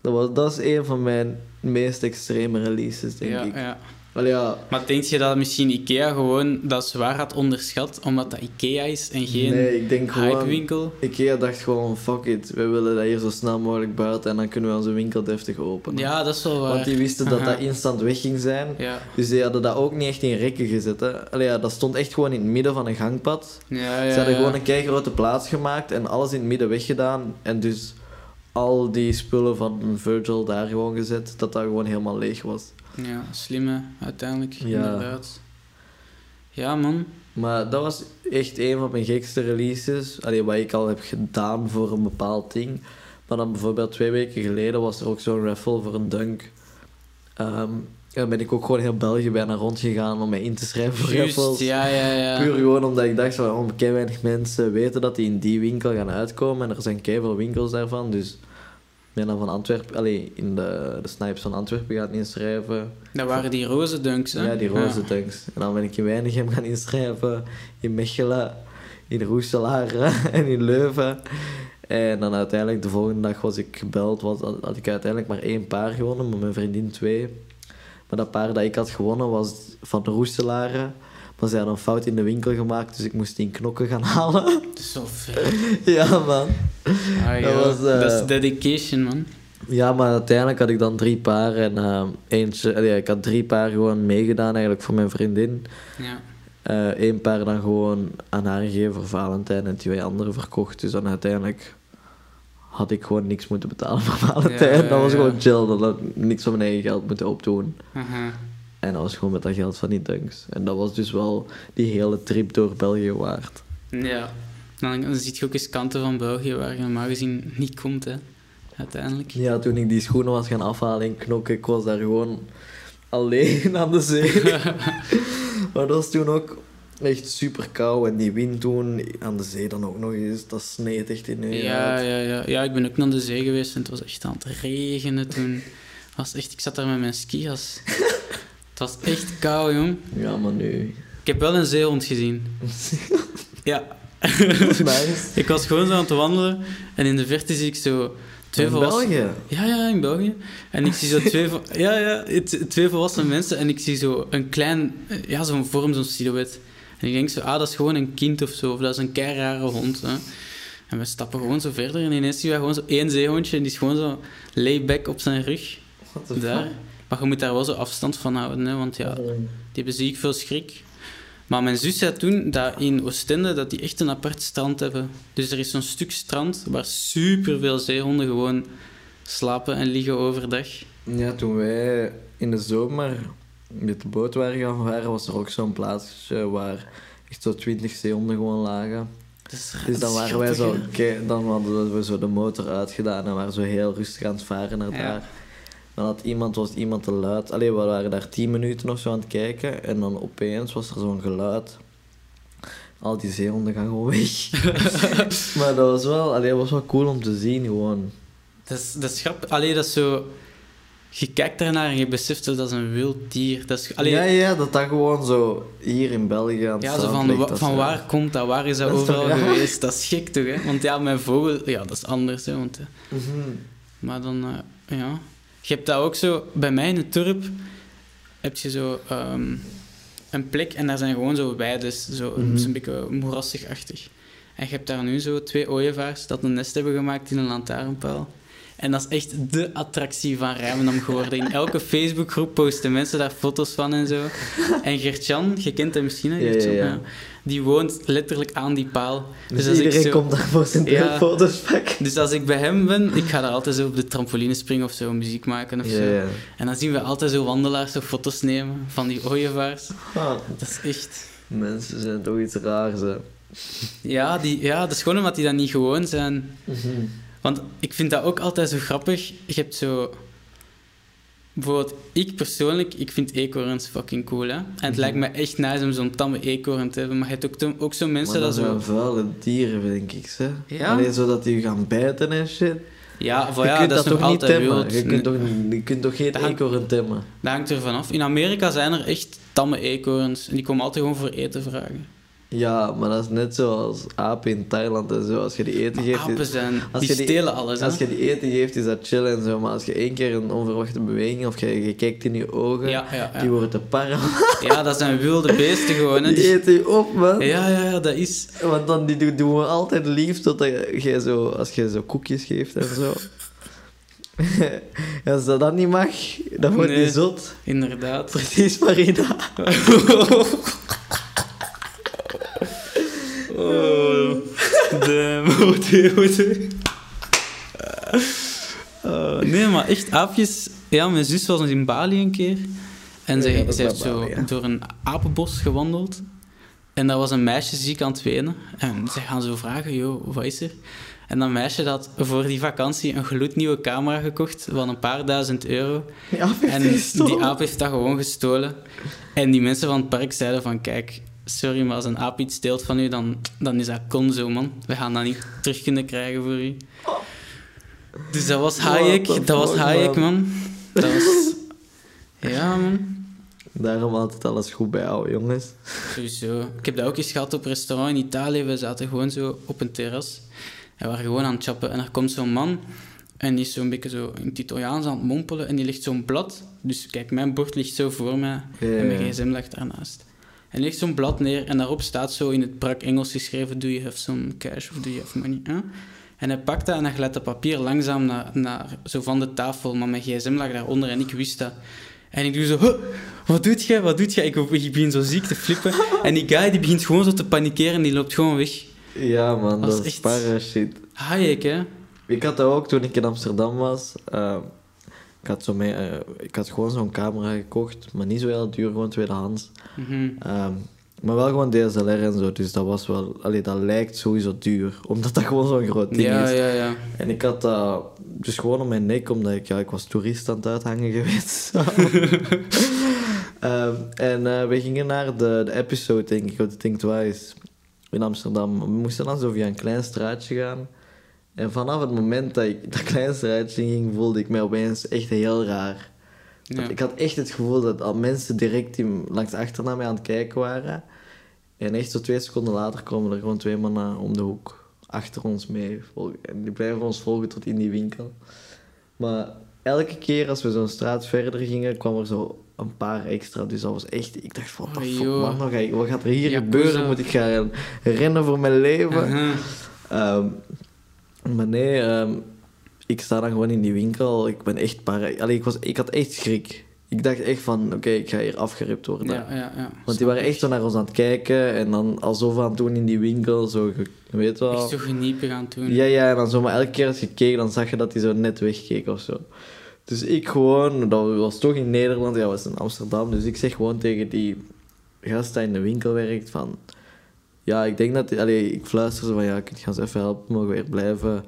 [SPEAKER 3] Dat, was, dat is een van mijn meest extreme releases, denk
[SPEAKER 2] ja,
[SPEAKER 3] ik.
[SPEAKER 2] ja.
[SPEAKER 3] Ja,
[SPEAKER 2] Maar denk je dat misschien Ikea gewoon dat zwaar had onderschat, omdat dat Ikea is en geen
[SPEAKER 3] nee, ik denk gewoon... Ikea dacht gewoon, fuck it, we willen dat hier zo snel mogelijk buiten en dan kunnen we onze winkel deftig openen.
[SPEAKER 2] Ja, dat is wel waar.
[SPEAKER 3] Want die wisten dat
[SPEAKER 2] Aha.
[SPEAKER 3] dat instant weg ging zijn.
[SPEAKER 2] Ja,
[SPEAKER 3] Dus die hadden dat ook niet echt in rekken gezet. Hè. Allee, ja, dat stond echt gewoon in het midden van een gangpad.
[SPEAKER 2] ja, ja.
[SPEAKER 3] Ze hadden gewoon een keigrote plaats gemaakt en alles in het midden weggedaan. En dus al die spullen van Virgil daar gewoon gezet, dat dat gewoon helemaal leeg was.
[SPEAKER 2] Ja, slimme, uiteindelijk,
[SPEAKER 3] Ja.
[SPEAKER 2] inderdaad. Ja, man.
[SPEAKER 3] Maar dat was echt een van mijn gekste releases. Allee, wat ik al heb gedaan voor een bepaald ding. Maar dan bijvoorbeeld twee weken geleden was er ook zo'n raffle voor een dunk. En dan ben ik ook gewoon heel België bijna rondgegaan om mij in te schrijven voor
[SPEAKER 2] Juist,
[SPEAKER 3] raffles.
[SPEAKER 2] ja, ja, ja.
[SPEAKER 3] Puur gewoon omdat ik dacht van, oh, kei weinig mensen weten dat die in die winkel gaan uitkomen. En er zijn kei veel winkels daarvan. Dus ben dan van Antwerpen, allee, in de, de Snipes van Antwerpen gaan inschrijven.
[SPEAKER 2] Dat waren die roze dunks, hè?
[SPEAKER 3] Ja, die roze tanks. En dan ben ik in Weinigem gaan inschrijven, in Mechelen, in Roeselare en in Leuven. En dan uiteindelijk de volgende dag was ik gebeld, was, had ik uiteindelijk maar één paar gewonnen, maar mijn vriendin twee. Maar dat paar dat ik had gewonnen was van de Roeselare. Maar ze hadden een fout in de winkel gemaakt, dus ik moest die in knokken gaan halen.
[SPEAKER 2] Dat is zo vet.
[SPEAKER 3] ja, man.
[SPEAKER 2] Ah,
[SPEAKER 3] Dat was, eh,
[SPEAKER 2] Dat is dedication, man.
[SPEAKER 3] Ja, maar uiteindelijk had ik dan drie paar en eh, eentje... allee, ik had drie paar gewoon meegedaan eigenlijk voor mijn vriendin.
[SPEAKER 2] Ja.
[SPEAKER 3] Eén paar dan gewoon aan haar gegeven voor Valentijn en twee andere verkocht. Dus dan uiteindelijk had ik gewoon niks moeten betalen voor Valentijn.
[SPEAKER 2] Ja, ja,
[SPEAKER 3] dat was gewoon chill. Dat had ik niks van mijn eigen geld moeten opdoen. En dat was gewoon met dat geld van die dunks. En dat was dus wel die hele trip door België waard.
[SPEAKER 2] Ja. Dan, dan zie je ook eens kanten van België waar je normaal gezien niet komt, hè. Uiteindelijk.
[SPEAKER 3] Ja, toen ik die schoenen was gaan afhalen in Knokken, ik was daar gewoon alleen aan de zee. maar dat was toen ook echt super koud. En die wind toen aan de zee dan ook nog eens, dat sneed echt in je
[SPEAKER 2] Ja, ja, ja. ja, ik ben ook naar de zee geweest en het was echt aan het regenen toen. Was echt, ik zat daar met mijn skias. het was echt koud, jong.
[SPEAKER 3] Ja, maar nu...
[SPEAKER 2] Ik heb wel een zeehond gezien. Ja.
[SPEAKER 3] nice.
[SPEAKER 2] Ik was gewoon zo aan het wandelen en in de verte zie ik zo twee
[SPEAKER 3] In
[SPEAKER 2] volwassen...
[SPEAKER 3] België?
[SPEAKER 2] Ja, ja, in België. En ik zie zo twee, vo- ja, ja, twee volwassen mensen en ik zie zo een klein, ja, zo'n vorm, zo'n silhouet. En ik denk zo, ah, dat is gewoon een kind of zo, of dat is een kei rare hond. Hè. En we stappen gewoon zo verder en ineens zien we gewoon zo één zeehondje en die is gewoon zo layback op zijn rug.
[SPEAKER 3] The
[SPEAKER 2] Daar.
[SPEAKER 3] fuck?
[SPEAKER 2] Maar je moet daar wel zo afstand van houden, hè, want ja, die hebben ziek veel schrik. Maar mijn zus zei toen dat in Oostende dat die echt een apart strand hebben. Dus er is zo'n stuk strand waar superveel zeehonden gewoon slapen en liggen overdag.
[SPEAKER 3] Ja, toen wij in de zomer met de boot waren gaan varen, was er ook zo'n plaatsje waar echt zo twintig zeehonden gewoon lagen.
[SPEAKER 2] Dat is,
[SPEAKER 3] Dus dan waren wij zo, dan hadden we zo de motor uitgedaan en waren zo heel rustig aan het varen naar
[SPEAKER 2] Ja.
[SPEAKER 3] daar. Dan had iemand, was iemand te luid. Allee, we waren daar tien minuten of zo aan het kijken en dan opeens was er zo'n geluid. Al die zeehonden gaan gewoon weg. maar dat was wel, allee, was wel cool om te zien gewoon.
[SPEAKER 2] Dat is, dat is grappig. Allee, dat is zo... Je kijkt daarnaar en je beseft dat dat is een wild dier. Dat is, allee,
[SPEAKER 3] ja,
[SPEAKER 2] ja,
[SPEAKER 3] ja, dat dat gewoon zo hier in België aan het
[SPEAKER 2] zo
[SPEAKER 3] strand
[SPEAKER 2] van,
[SPEAKER 3] ligt,
[SPEAKER 2] wa-
[SPEAKER 3] dat
[SPEAKER 2] van
[SPEAKER 3] zo-
[SPEAKER 2] waar komt dat? Waar is dat, overal geweest? Dat is gek toch, hè? Want ja, mijn vogel... Ja, dat is anders, hè. Want, eh,
[SPEAKER 3] Mhm.
[SPEAKER 2] Maar dan, eh, ja. Je hebt dat ook zo, bij mij in het dorp heb je zo ehm, een plek en daar zijn gewoon zo weides, zo is een beetje moerassig-achtig. En je hebt daar nu zo twee ooievaars dat een nest hebben gemaakt in een lantaarnpaal. En dat is echt de attractie van Rijmendam geworden. In elke Facebookgroep posten mensen daar foto's van en zo. En Gertjan, je kent hem misschien, hè,
[SPEAKER 3] Ja, ja,
[SPEAKER 2] Gertjan?
[SPEAKER 3] ja.
[SPEAKER 2] Die woont letterlijk aan die paal.
[SPEAKER 3] Dus,
[SPEAKER 2] als ik
[SPEAKER 3] iedereen
[SPEAKER 2] zo-
[SPEAKER 3] komt daar voor zijn foto's pakken.
[SPEAKER 2] Dus als ik bij hem ben, ik ga daar altijd zo op de trampoline springen of zo, muziek maken of zo. En dan zien we altijd zo wandelaars zo foto's nemen van die ooievaars.
[SPEAKER 3] Ah,
[SPEAKER 2] Dat is echt...
[SPEAKER 3] mensen zijn toch iets raars, hè.
[SPEAKER 2] Ja, die, ja, dat is gewoon omdat die dat niet gewoon zijn. Want ik vind dat ook altijd zo grappig. Je hebt zo... Bijvoorbeeld, ik persoonlijk, ik vind eekhoorns fucking cool, hè. En het
[SPEAKER 3] Mhm.
[SPEAKER 2] lijkt me echt nice om zo'n tamme eekhoorn te hebben. Maar je hebt ook, ook zo mensen dat
[SPEAKER 3] dat
[SPEAKER 2] zo...
[SPEAKER 3] zijn vuile dieren, denk ik, hè.
[SPEAKER 2] Ja?
[SPEAKER 3] Alleen zodat die gaan bijten en shit.
[SPEAKER 2] Ja, van,
[SPEAKER 3] je
[SPEAKER 2] ja
[SPEAKER 3] kunt
[SPEAKER 2] dat is
[SPEAKER 3] toch niet
[SPEAKER 2] altijd
[SPEAKER 3] temmen? Je kunt toch, je kunt toch geen eekhoorn temmen?
[SPEAKER 2] Dat hangt er vanaf. In Amerika zijn er echt tamme eekhoorns. En die komen altijd gewoon voor eten vragen.
[SPEAKER 3] Ja, maar dat is net zoals apen in Thailand en zo. Als je die eten geeft...
[SPEAKER 2] Apen zijn,
[SPEAKER 3] als
[SPEAKER 2] die
[SPEAKER 3] je die-
[SPEAKER 2] stelen alles. hè.
[SPEAKER 3] Als je die eten geeft, is dat chill en zo. Maar als je één keer een onverwachte beweging of je, je kijkt in je ogen,
[SPEAKER 2] Ja, ja, ja.
[SPEAKER 3] die worden te parra.
[SPEAKER 2] Ja, dat zijn wilde beesten gewoon. Hè.
[SPEAKER 3] Die
[SPEAKER 2] Die-
[SPEAKER 3] eten je op, man.
[SPEAKER 2] Ja, ja, ja, dat is...
[SPEAKER 3] Want dan die doen, we altijd lief totdat je zo, als je zo koekjes geeft en zo. Als dat dan niet mag, dan wordt
[SPEAKER 2] Nee.
[SPEAKER 3] die zot.
[SPEAKER 2] Inderdaad.
[SPEAKER 3] Precies, Marina.
[SPEAKER 2] Oh, damn. Wat Eh, nee, maar echt aapjes... Ja, mijn zus was in Bali een keer. En ze,
[SPEAKER 3] Ja,
[SPEAKER 2] ze heeft zo
[SPEAKER 3] Bali, ja.
[SPEAKER 2] door een apenbos gewandeld. En daar was een meisje ziek aan het wenen. En ze gaan zo vragen, joh, wat is er? En dat meisje had voor die vakantie een gloednieuwe camera gekocht van een paar duizend euro. En die aap heeft dat gewoon gestolen. En die mensen van het park zeiden van, kijk, sorry, maar als een aap iets steelt van u, dan, dan is dat kon zo, man. We gaan dat niet terug kunnen krijgen voor u. Dus dat was Hayek, dat was Hayek,
[SPEAKER 3] man.
[SPEAKER 2] man. Dat was... Ja, man.
[SPEAKER 3] Daarom altijd alles goed bij jou, jongens.
[SPEAKER 2] Sowieso. Ik heb dat ook eens gehad op restaurant in Italië. We zaten gewoon zo op een terras. En we waren gewoon aan het chappen. En er komt zo'n man. En die is zo'n beetje zo in het Italiaans aan het mompelen. En die ligt zo'n blad. Dus kijk, mijn bord ligt zo voor mij. En mijn gsm ligt daarnaast. En ligt zo'n blad neer. En daarop staat zo in het brak Engels geschreven... Do you have some cash of do you have money? hè? En hij pakt dat en hij glijdt dat papier langzaam naar, naar, zo van de tafel. Maar mijn gsm lag daaronder en ik wist dat. En ik doe zo, "Huh, wat doet jij, wat doet jij? Ik, ik begin zo ziek te flippen. En die guy die begint gewoon zo te panikeren en die loopt gewoon weg.
[SPEAKER 3] Ja, man,
[SPEAKER 2] Dat
[SPEAKER 3] dat,
[SPEAKER 2] is echt-
[SPEAKER 3] para shit.
[SPEAKER 2] Hayek, hè?
[SPEAKER 3] Ik had dat ook toen ik in Amsterdam was. Eh, ik, had zo mee, eh, ik had gewoon zo'n camera gekocht, maar niet zo heel duur, gewoon tweedehands. Ehm, maar wel gewoon DSLR en zo, dus dat was wel... Allee, dat lijkt sowieso duur, omdat dat gewoon zo'n groot ding
[SPEAKER 2] Ja,
[SPEAKER 3] is.
[SPEAKER 2] ja, ja.
[SPEAKER 3] En ik had dat dus gewoon op mijn nek, omdat ik, ja, ik was toerist aan het uithangen geweest. Ehm, en eh, we gingen naar de, de episode, denk ik, of de Think Twice in Amsterdam. We moesten dan zo via een klein straatje gaan. En vanaf het moment dat ik dat klein straatje ging, voelde ik mij opeens echt heel raar.
[SPEAKER 2] Ja.
[SPEAKER 3] Ik had echt het gevoel dat al mensen direct in, langs achter naar mij aan het kijken waren. En echt zo twee seconden later komen er gewoon twee mannen om de hoek achter ons mee. En die blijven ons volgen tot in die winkel. Maar elke keer als we zo'n straat verder gingen, kwam er zo een paar extra. Dus dat was echt... Ik dacht van,
[SPEAKER 2] Oh, joh.
[SPEAKER 3] man, wat, wat gaat er hier gebeuren? Moet ik gaan rennen voor mijn leven? Maar nee, ehm, ik sta dan gewoon in die winkel. Ik ben echt para... Allee, ik, was, ik had echt schrik. Ik dacht echt van, oké, ik ga hier afgeript worden.
[SPEAKER 2] Ja, ja, ja.
[SPEAKER 3] Want die waren echt zo naar ons aan het kijken en dan alsof aan het doen in die winkel, zo, weet wel.
[SPEAKER 2] Echt zo geniepig aan het doen.
[SPEAKER 3] Ja, ja, en dan zo, maar elke keer als je keek, dan zag je dat hij zo net wegkeek of zo. Dus ik gewoon, dat was toch in Nederland, ja, was in Amsterdam, dus ik zeg gewoon tegen die gast die in de winkel werkt van... Ja, ik denk dat... Allee, ik fluister zo van, ja, kun je ons even helpen, mogen we weer blijven?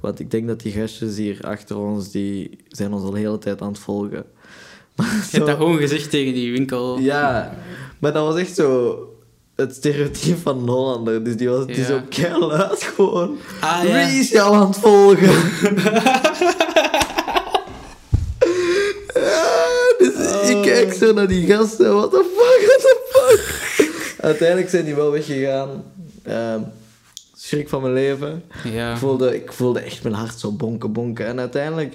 [SPEAKER 3] Want ik denk dat die gastjes hier achter ons, die zijn ons al de hele tijd aan het volgen. Maar
[SPEAKER 2] Je
[SPEAKER 3] zo-
[SPEAKER 2] hebt dat gewoon gezegd tegen die winkel.
[SPEAKER 3] ja, maar dat was echt zo het stereotype van een Hollander. Dus die was
[SPEAKER 2] Ja.
[SPEAKER 3] zo keihard gewoon.
[SPEAKER 2] Ah, ja.
[SPEAKER 3] Wie is jou aan het volgen? Ja, dus ik kijk zo naar die gasten. What the fuck? Uiteindelijk zijn die wel weggegaan. Ehm, schrik van mijn leven.
[SPEAKER 2] Ja.
[SPEAKER 3] Ik, voelde, ik voelde echt mijn hart zo bonken, bonken. En uiteindelijk,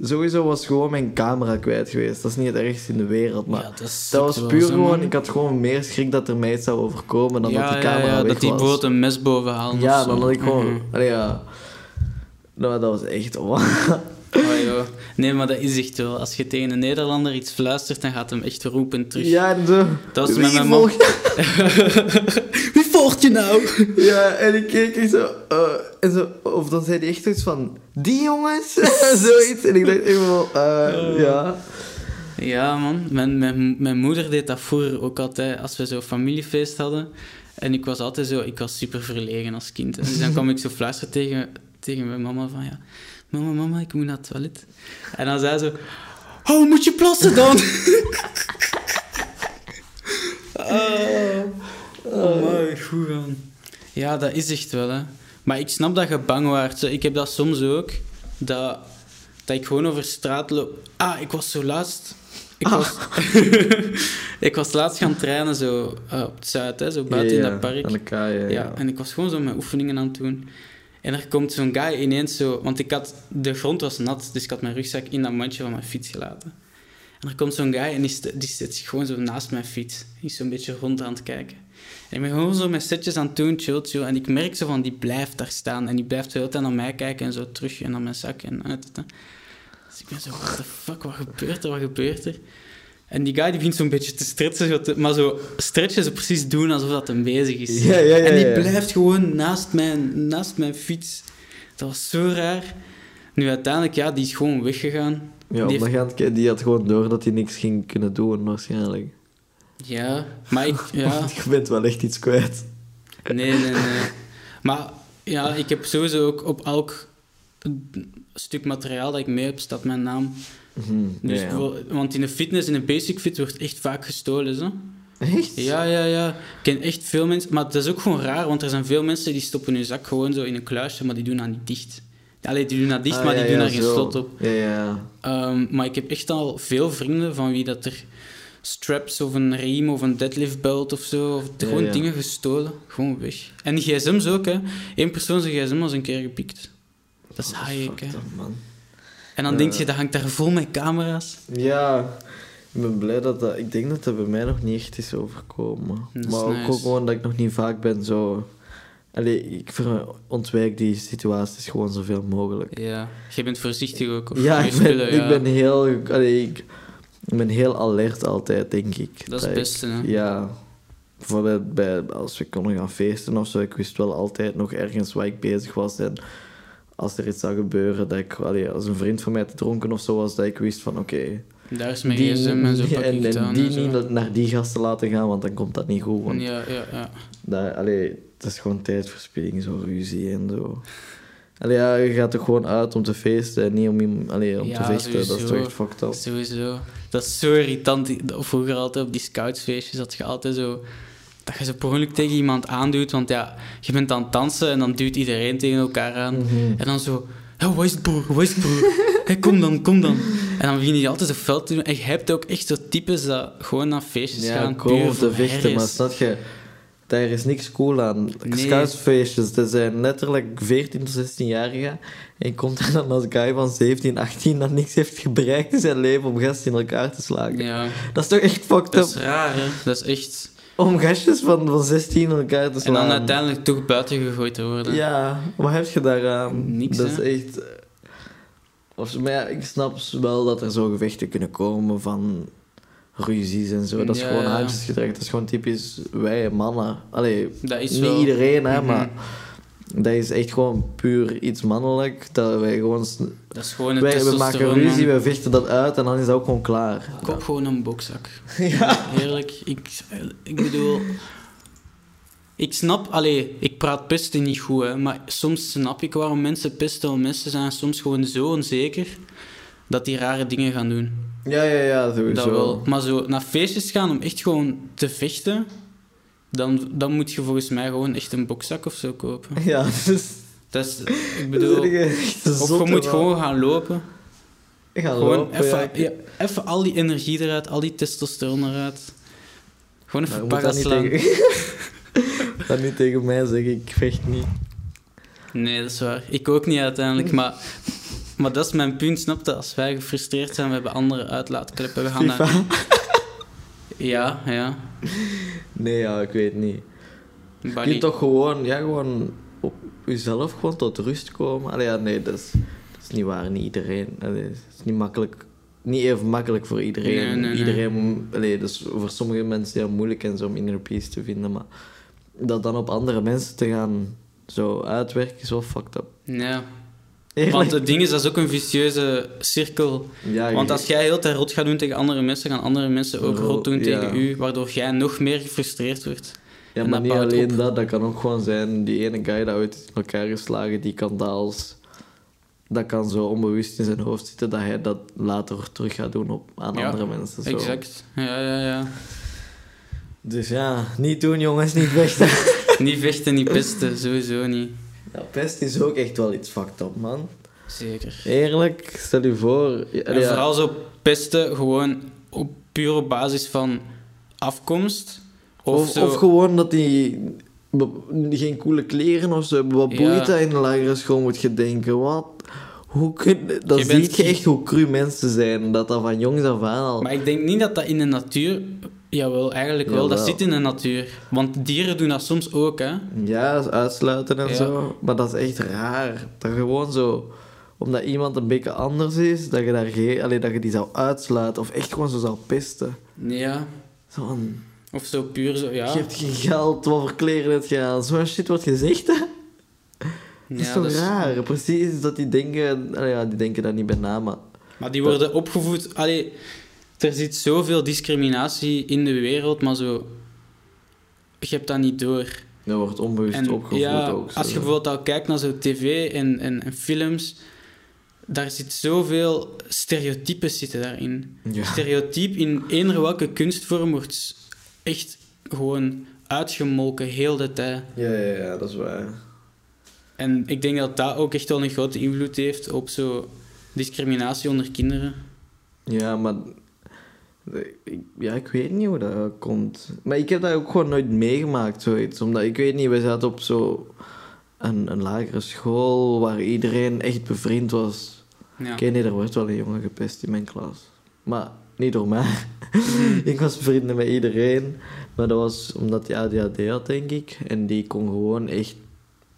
[SPEAKER 3] sowieso was gewoon mijn camera kwijt geweest. Dat is niet het ergste in de wereld, maar...
[SPEAKER 2] Ja, dat is
[SPEAKER 3] Dat was puur gewoon,
[SPEAKER 2] man.
[SPEAKER 3] ik had gewoon meer schrik dat er mij iets zou overkomen dan dat die camera
[SPEAKER 2] ja, ja, dat die boot een mes boven haalde.
[SPEAKER 3] Ja, dan had ik gewoon... Allee, ja. Nou, dat was echt...
[SPEAKER 2] Oh, joh. Nee, maar dat is echt wel. Als je tegen een Nederlander iets fluistert, dan gaat hem echt roepen terug.
[SPEAKER 3] Ja, zo...
[SPEAKER 2] Dat was
[SPEAKER 3] Wie
[SPEAKER 2] met mijn man. Wie volgt je nou?
[SPEAKER 3] Ja, en ik keek echt zo... eh, en zo... Of dan zei hij echt iets van... Die jongens? Zoiets. En ik dacht even wel... eh, ja...
[SPEAKER 2] Ja, man. Mijn, mijn, mijn moeder deed dat vroeger ook altijd als we zo'n familiefeest hadden. En ik was altijd zo... Ik was super verlegen als kind. En dus dan kwam ik zo fluisteren tegen, tegen mijn mama van... Ja, mama, mama, ik moet naar het toilet. En dan zei ze... Oh, moet je plassen dan? oh, oh my, goed gaan. Ja, dat is echt wel, hè. Maar ik snap dat je bang waart. Ik heb dat soms ook. Dat, dat ik gewoon over straat loop. Ah, ik was zo laatst ik, was, ik was laatst gaan trainen zo, eh, op het zuid, hè, zo buiten in dat park.
[SPEAKER 3] Aan de kaai, ja.
[SPEAKER 2] Ja, en ik was gewoon zo mijn oefeningen aan het doen. En er komt zo'n guy ineens zo... Want ik had, de grond was nat, dus ik had mijn rugzak in dat mandje van mijn fiets gelaten. En er komt zo'n guy en die, die zit gewoon zo naast mijn fiets. Die is zo'n beetje rond aan het kijken. En ik ben gewoon zo met setjes aan het doen, chill, chill. En ik merk zo van, die blijft daar staan. En die blijft de hele tijd naar mij kijken en zo terug en naar mijn zak en uit. Dus ik ben zo, what the fuck, wat gebeurt er, wat gebeurt er? En die guy die begint zo'n beetje te stretchen, maar zo stretchen ze precies doen alsof dat hem bezig is.
[SPEAKER 3] Ja, ja, ja,
[SPEAKER 2] en die blijft gewoon naast mijn, naast mijn fiets. Dat was zo raar. Nu uiteindelijk, ja, die is gewoon weggegaan.
[SPEAKER 3] Ja,
[SPEAKER 2] die heeft-
[SPEAKER 3] die had gewoon door dat hij niks ging kunnen doen, waarschijnlijk.
[SPEAKER 2] Ja, maar ik... Ja,
[SPEAKER 3] Je bent wel echt iets kwijt.
[SPEAKER 2] nee, nee, nee. Maar ja, ik heb sowieso ook op elk stuk materiaal dat ik mee heb, staat mijn naam.
[SPEAKER 3] Mhm,
[SPEAKER 2] Dus
[SPEAKER 3] ja, ja.
[SPEAKER 2] bijvoorbeeld- Want in de fitness, in de basic fit, wordt echt vaak gestolen, zo.
[SPEAKER 3] Echt?
[SPEAKER 2] Ja, ja, ja. Ik ken echt veel mensen... Maar dat is ook gewoon raar, want er zijn veel mensen die stoppen hun zak gewoon zo in een kluisje, maar die doen dat niet dicht. Allee, die doen dat dicht,
[SPEAKER 3] Ah,
[SPEAKER 2] maar
[SPEAKER 3] ja,
[SPEAKER 2] die doen daar geen slot op.
[SPEAKER 3] Ja, ja, ja.
[SPEAKER 2] Ehm, maar ik heb echt al veel vrienden van wie dat er straps of een riem of een deadlift belt of zo, of gewoon dingen gestolen, gewoon weg. En die gsm's ook, hè. Eén persoon zijn gsm was een keer gepikt. Dat is
[SPEAKER 3] Fuck
[SPEAKER 2] hè.
[SPEAKER 3] man.
[SPEAKER 2] En dan denk je, dat hangt daar vol met camera's.
[SPEAKER 3] Ja, ik ben blij dat dat... Ik denk dat dat bij mij nog niet echt is overkomen. Maar ook,
[SPEAKER 2] nice.
[SPEAKER 3] ook gewoon dat ik nog niet vaak ben zo... Allee, ik ontwijk die situaties gewoon zoveel mogelijk.
[SPEAKER 2] Ja. Je bent voorzichtig ook. Of
[SPEAKER 3] Ja, ik ben,
[SPEAKER 2] spullen, ja.
[SPEAKER 3] ik ben heel... Allee, ik, ik ben heel alert altijd, denk ik.
[SPEAKER 2] Dat is het
[SPEAKER 3] ik-
[SPEAKER 2] beste, hè.
[SPEAKER 3] Ja. Bijvoorbeeld bij, als we konden gaan feesten of zo, ik wist wel altijd nog ergens waar ik bezig was. En als er iets zou gebeuren, dat ik... Allee, als een vriend van mij te dronken of zo was, dat ik wist van, oké...
[SPEAKER 2] Daar is mijn
[SPEAKER 3] die-
[SPEAKER 2] gsm en zo pak
[SPEAKER 3] en, die
[SPEAKER 2] en zo.
[SPEAKER 3] niet naar die gasten laten gaan, want dan komt dat niet goed. Want
[SPEAKER 2] Ja, ja, ja.
[SPEAKER 3] dat, allee, het is gewoon tijdverspilling, zo ruzie en zo. Allee, ja, je gaat toch gewoon uit om te feesten en niet om, allee, om
[SPEAKER 2] Ja,
[SPEAKER 3] te vechten. Dat is toch echt fucked up.
[SPEAKER 2] Sowieso. Dat is zo irritant. Vroeger altijd op die scoutsfeestjes dat je altijd zo... Dat je zo per ongeluk tegen iemand aanduwt. Want ja, je bent aan het dansen en dan duwt iedereen tegen elkaar aan.
[SPEAKER 3] Mhm.
[SPEAKER 2] En dan zo... Ja, is het broer? Het broer? Hé, kom dan, kom dan. En dan begin je altijd zo fel te doen. En je hebt ook echt zo types dat gewoon naar feestjes
[SPEAKER 3] Ja,
[SPEAKER 2] gaan.
[SPEAKER 3] komen
[SPEAKER 2] puur
[SPEAKER 3] om te vechten, maar snap je... Daar is niks cool aan.
[SPEAKER 2] Nee.
[SPEAKER 3] Scoutsfeestjes, dat zijn letterlijk 14 tot 16-jarigen. En je komt er dan als guy van 17, 18 dat niks heeft bereikt in zijn leven om gasten in elkaar te slagen.
[SPEAKER 2] Ja,
[SPEAKER 3] Dat is toch echt fucked
[SPEAKER 2] dat
[SPEAKER 3] up?
[SPEAKER 2] is raar, hè. Dat is echt...
[SPEAKER 3] Om gastjes van, van 16 in elkaar te
[SPEAKER 2] En
[SPEAKER 3] slaan.
[SPEAKER 2] dan uiteindelijk toch buiten gegooid te worden.
[SPEAKER 3] Ja, wat heb je daaraan?
[SPEAKER 2] Niks,
[SPEAKER 3] Dat is echt... Of, maar ja, ik snap wel dat er zo gevechten kunnen komen van ruzies en zo. Dat is
[SPEAKER 2] Ja,
[SPEAKER 3] gewoon
[SPEAKER 2] ja.
[SPEAKER 3] haantjesgedrag. Dat is gewoon typisch wij mannen. Allee,
[SPEAKER 2] Dat is
[SPEAKER 3] niet
[SPEAKER 2] wel...
[SPEAKER 3] iedereen, hè,
[SPEAKER 2] Mhm.
[SPEAKER 3] maar... Dat is echt gewoon puur iets mannelijk. Dat wij gewoon...
[SPEAKER 2] Dat is gewoon
[SPEAKER 3] Wij, we maken ruzie, wij vechten dat uit en dan is dat ook gewoon klaar.
[SPEAKER 2] Koop gewoon een bokzak. Heerlijk. Ik, ik bedoel... Ik snap... Allee, ik praat pesten niet goed, hè. Maar soms snap ik waarom mensen pesten. Want mensen zijn soms gewoon zo onzeker... dat die rare dingen gaan doen.
[SPEAKER 3] Ja, ja, ja, sowieso.
[SPEAKER 2] Dat wel. Maar zo naar feestjes gaan om echt gewoon te vechten... Dan, dan moet je volgens mij gewoon echt een bokzak of zo kopen.
[SPEAKER 3] Ja, dus...
[SPEAKER 2] Dat is... Ik bedoel... Of je moet
[SPEAKER 3] man.
[SPEAKER 2] gewoon gaan lopen.
[SPEAKER 3] gaan
[SPEAKER 2] Gewoon
[SPEAKER 3] lopen,
[SPEAKER 2] even,
[SPEAKER 3] ja.
[SPEAKER 2] even al die energie eruit, al die testosteron eruit. Gewoon even
[SPEAKER 3] moet dat niet tegen... Ga niet tegen mij zeggen, ik vecht niet.
[SPEAKER 2] Nee, dat is waar. Ik ook niet uiteindelijk, maar, maar dat is mijn punt, snap je? Als wij gefrustreerd zijn, we hebben andere uitlaatkleppen. We gaan naar...
[SPEAKER 3] FIFA?
[SPEAKER 2] Ja, ja.
[SPEAKER 3] Nee, ja, ik weet niet. Je kunt toch gewoon, ja, gewoon op jezelf gewoon tot rust komen. Allee, ja, nee, dat is, dat is niet waar. Niet iedereen. Allee, het is niet makkelijk. Niet even makkelijk voor iedereen.
[SPEAKER 2] Nee, nee, nee.
[SPEAKER 3] iedereen allee, dat is voor sommige mensen heel moeilijk en zo om inner peace te vinden. Maar dat dan op andere mensen te gaan zo uitwerken is wel fucked up.
[SPEAKER 2] Ja.
[SPEAKER 3] Eerlijk.
[SPEAKER 2] Want het ding is, dat is ook een vicieuze cirkel.
[SPEAKER 3] ja,
[SPEAKER 2] Want als jij heel tijd rot gaat doen tegen andere mensen, gaan andere mensen ook
[SPEAKER 3] Ro-
[SPEAKER 2] rot doen
[SPEAKER 3] ja.
[SPEAKER 2] tegen u, waardoor jij nog meer gefrustreerd wordt.
[SPEAKER 3] Ja,
[SPEAKER 2] En
[SPEAKER 3] maar
[SPEAKER 2] dat
[SPEAKER 3] niet alleen
[SPEAKER 2] op.
[SPEAKER 3] dat, dat kan ook gewoon zijn, die ene guy dat ooit in elkaar geslagen, die kan dat als... Dat kan zo onbewust in zijn hoofd zitten dat hij dat later terug gaat doen op, aan
[SPEAKER 2] Ja,
[SPEAKER 3] andere mensen. Zo.
[SPEAKER 2] Exact. Ja, ja, ja.
[SPEAKER 3] Dus ja, niet doen jongens, niet vechten.
[SPEAKER 2] Niet vechten, niet pesten, sowieso niet.
[SPEAKER 3] Ja, pest is ook echt wel iets fucked up, man.
[SPEAKER 2] Zeker.
[SPEAKER 3] Eerlijk, stel je voor... Ja,
[SPEAKER 2] En
[SPEAKER 3] ja,
[SPEAKER 2] vooral zo pesten, gewoon op pure basis van afkomst. Of,
[SPEAKER 3] Of,
[SPEAKER 2] zo.
[SPEAKER 3] of gewoon dat die geen coole kleren of zo hebben. Wat
[SPEAKER 2] Ja.
[SPEAKER 3] boeit dat in de lagere school, moet je denken. Wat? Hoe kun, dan
[SPEAKER 2] Je bent-
[SPEAKER 3] zie je echt hoe cru mensen zijn. Dat dat van jongs af aan al...
[SPEAKER 2] Maar ik denk niet dat dat in de natuur... Jawel, eigenlijk wel. Dat zit in de natuur. Want dieren doen dat soms ook, hè.
[SPEAKER 3] Ja, uitsluiten en
[SPEAKER 2] Ja.
[SPEAKER 3] zo. Maar dat is echt raar. Dat gewoon zo... Omdat iemand een beetje anders is, dat je, daar geen, dat je die zou uitsluiten. Of echt gewoon zo zou pesten.
[SPEAKER 2] Ja.
[SPEAKER 3] Zo.
[SPEAKER 2] Of zo puur zo, ja.
[SPEAKER 3] Je hebt geen geld, wat voor kleren heb je aan? Zo'n shit wordt gezegd, hè? Dat is
[SPEAKER 2] Ja,
[SPEAKER 3] toch
[SPEAKER 2] dat is-
[SPEAKER 3] raar? Precies, dat die denken... ja, die denken dat niet bij na, maar...
[SPEAKER 2] Maar die worden opgevoed... Allee, er zit zoveel discriminatie in de wereld, maar zo... Je hebt dat niet door.
[SPEAKER 3] Dat wordt onbewust
[SPEAKER 2] En
[SPEAKER 3] opgevoed
[SPEAKER 2] ja,
[SPEAKER 3] ook. zo.
[SPEAKER 2] als je bijvoorbeeld al kijkt naar zo tv en, en, en films, daar zit zoveel stereotypes zitten daarin.
[SPEAKER 3] Ja.
[SPEAKER 2] Stereotyp in eender welke kunstvorm wordt echt gewoon uitgemolken heel de tijd.
[SPEAKER 3] Ja, ja, ja, dat is waar.
[SPEAKER 2] En ik denk dat dat ook echt wel een grote invloed heeft op zo discriminatie onder kinderen.
[SPEAKER 3] Ja, maar... ik- Ja, ik weet niet hoe dat komt. Maar ik heb dat ook gewoon nooit meegemaakt, zoiets. Omdat, ik weet niet, we zaten op zo... Een, een lagere school waar iedereen echt bevriend was.
[SPEAKER 2] Ja.
[SPEAKER 3] Oké, nee, er wordt wel een jongen gepest in mijn klas. Maar niet door mij. ik was vrienden met iedereen. Maar dat was omdat hij ADHD had, denk ik. En die kon gewoon echt...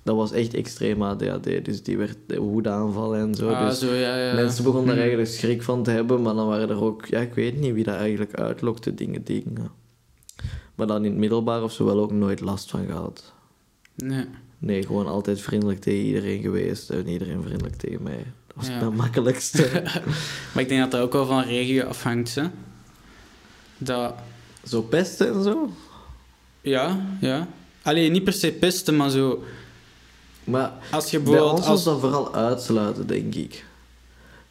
[SPEAKER 3] Dat was echt extreem ADHD. Dus die werd woedeaanvallen en zo.
[SPEAKER 2] Ah,
[SPEAKER 3] dus
[SPEAKER 2] zo, ja, ja.
[SPEAKER 3] mensen begonnen daar
[SPEAKER 2] Hmm.
[SPEAKER 3] eigenlijk schrik van te hebben. Maar dan waren er ook... Ja, ik weet niet wie dat eigenlijk uitlokte, dingen, dingen. Maar dan in het middelbaar of zo wel ook nooit last van gehad.
[SPEAKER 2] Nee.
[SPEAKER 3] Nee, gewoon altijd vriendelijk tegen iedereen geweest. En iedereen vriendelijk tegen mij. Dat was
[SPEAKER 2] Ja.
[SPEAKER 3] het makkelijkste.
[SPEAKER 2] Maar ik denk dat dat ook wel van regio afhangt, hè. Dat...
[SPEAKER 3] zo pesten en zo.
[SPEAKER 2] Ja, ja. Alleen niet per se pesten, maar zo...
[SPEAKER 3] Maar
[SPEAKER 2] Als je
[SPEAKER 3] bij ons was dat vooral uitsluiten, denk ik.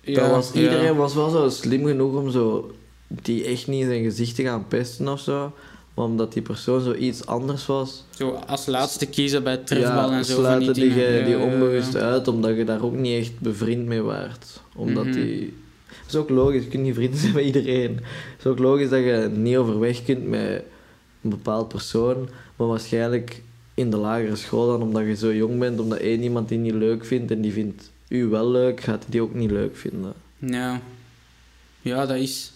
[SPEAKER 2] ja,
[SPEAKER 3] dat was,
[SPEAKER 2] ja.
[SPEAKER 3] iedereen was wel zo slim genoeg om zo die echt niet in zijn gezicht te gaan pesten of zo. Maar omdat die persoon zo iets anders was,
[SPEAKER 2] Zo als laatste kiezen bij trefbal
[SPEAKER 3] ja,
[SPEAKER 2] en zo. van
[SPEAKER 3] sluiten die, die
[SPEAKER 2] ja.
[SPEAKER 3] onbewust uit, omdat je daar ook niet echt bevriend mee waart. Omdat
[SPEAKER 2] Mhm.
[SPEAKER 3] die... Het is ook logisch, je kunt niet vrienden zijn met iedereen. Het is ook logisch dat je niet overweg kunt met een bepaald persoon, maar waarschijnlijk in de lagere school dan, omdat je zo jong bent, omdat één iemand die niet leuk vindt en die vindt u wel leuk, gaat die ook niet leuk vinden.
[SPEAKER 2] Ja. Ja, dat is...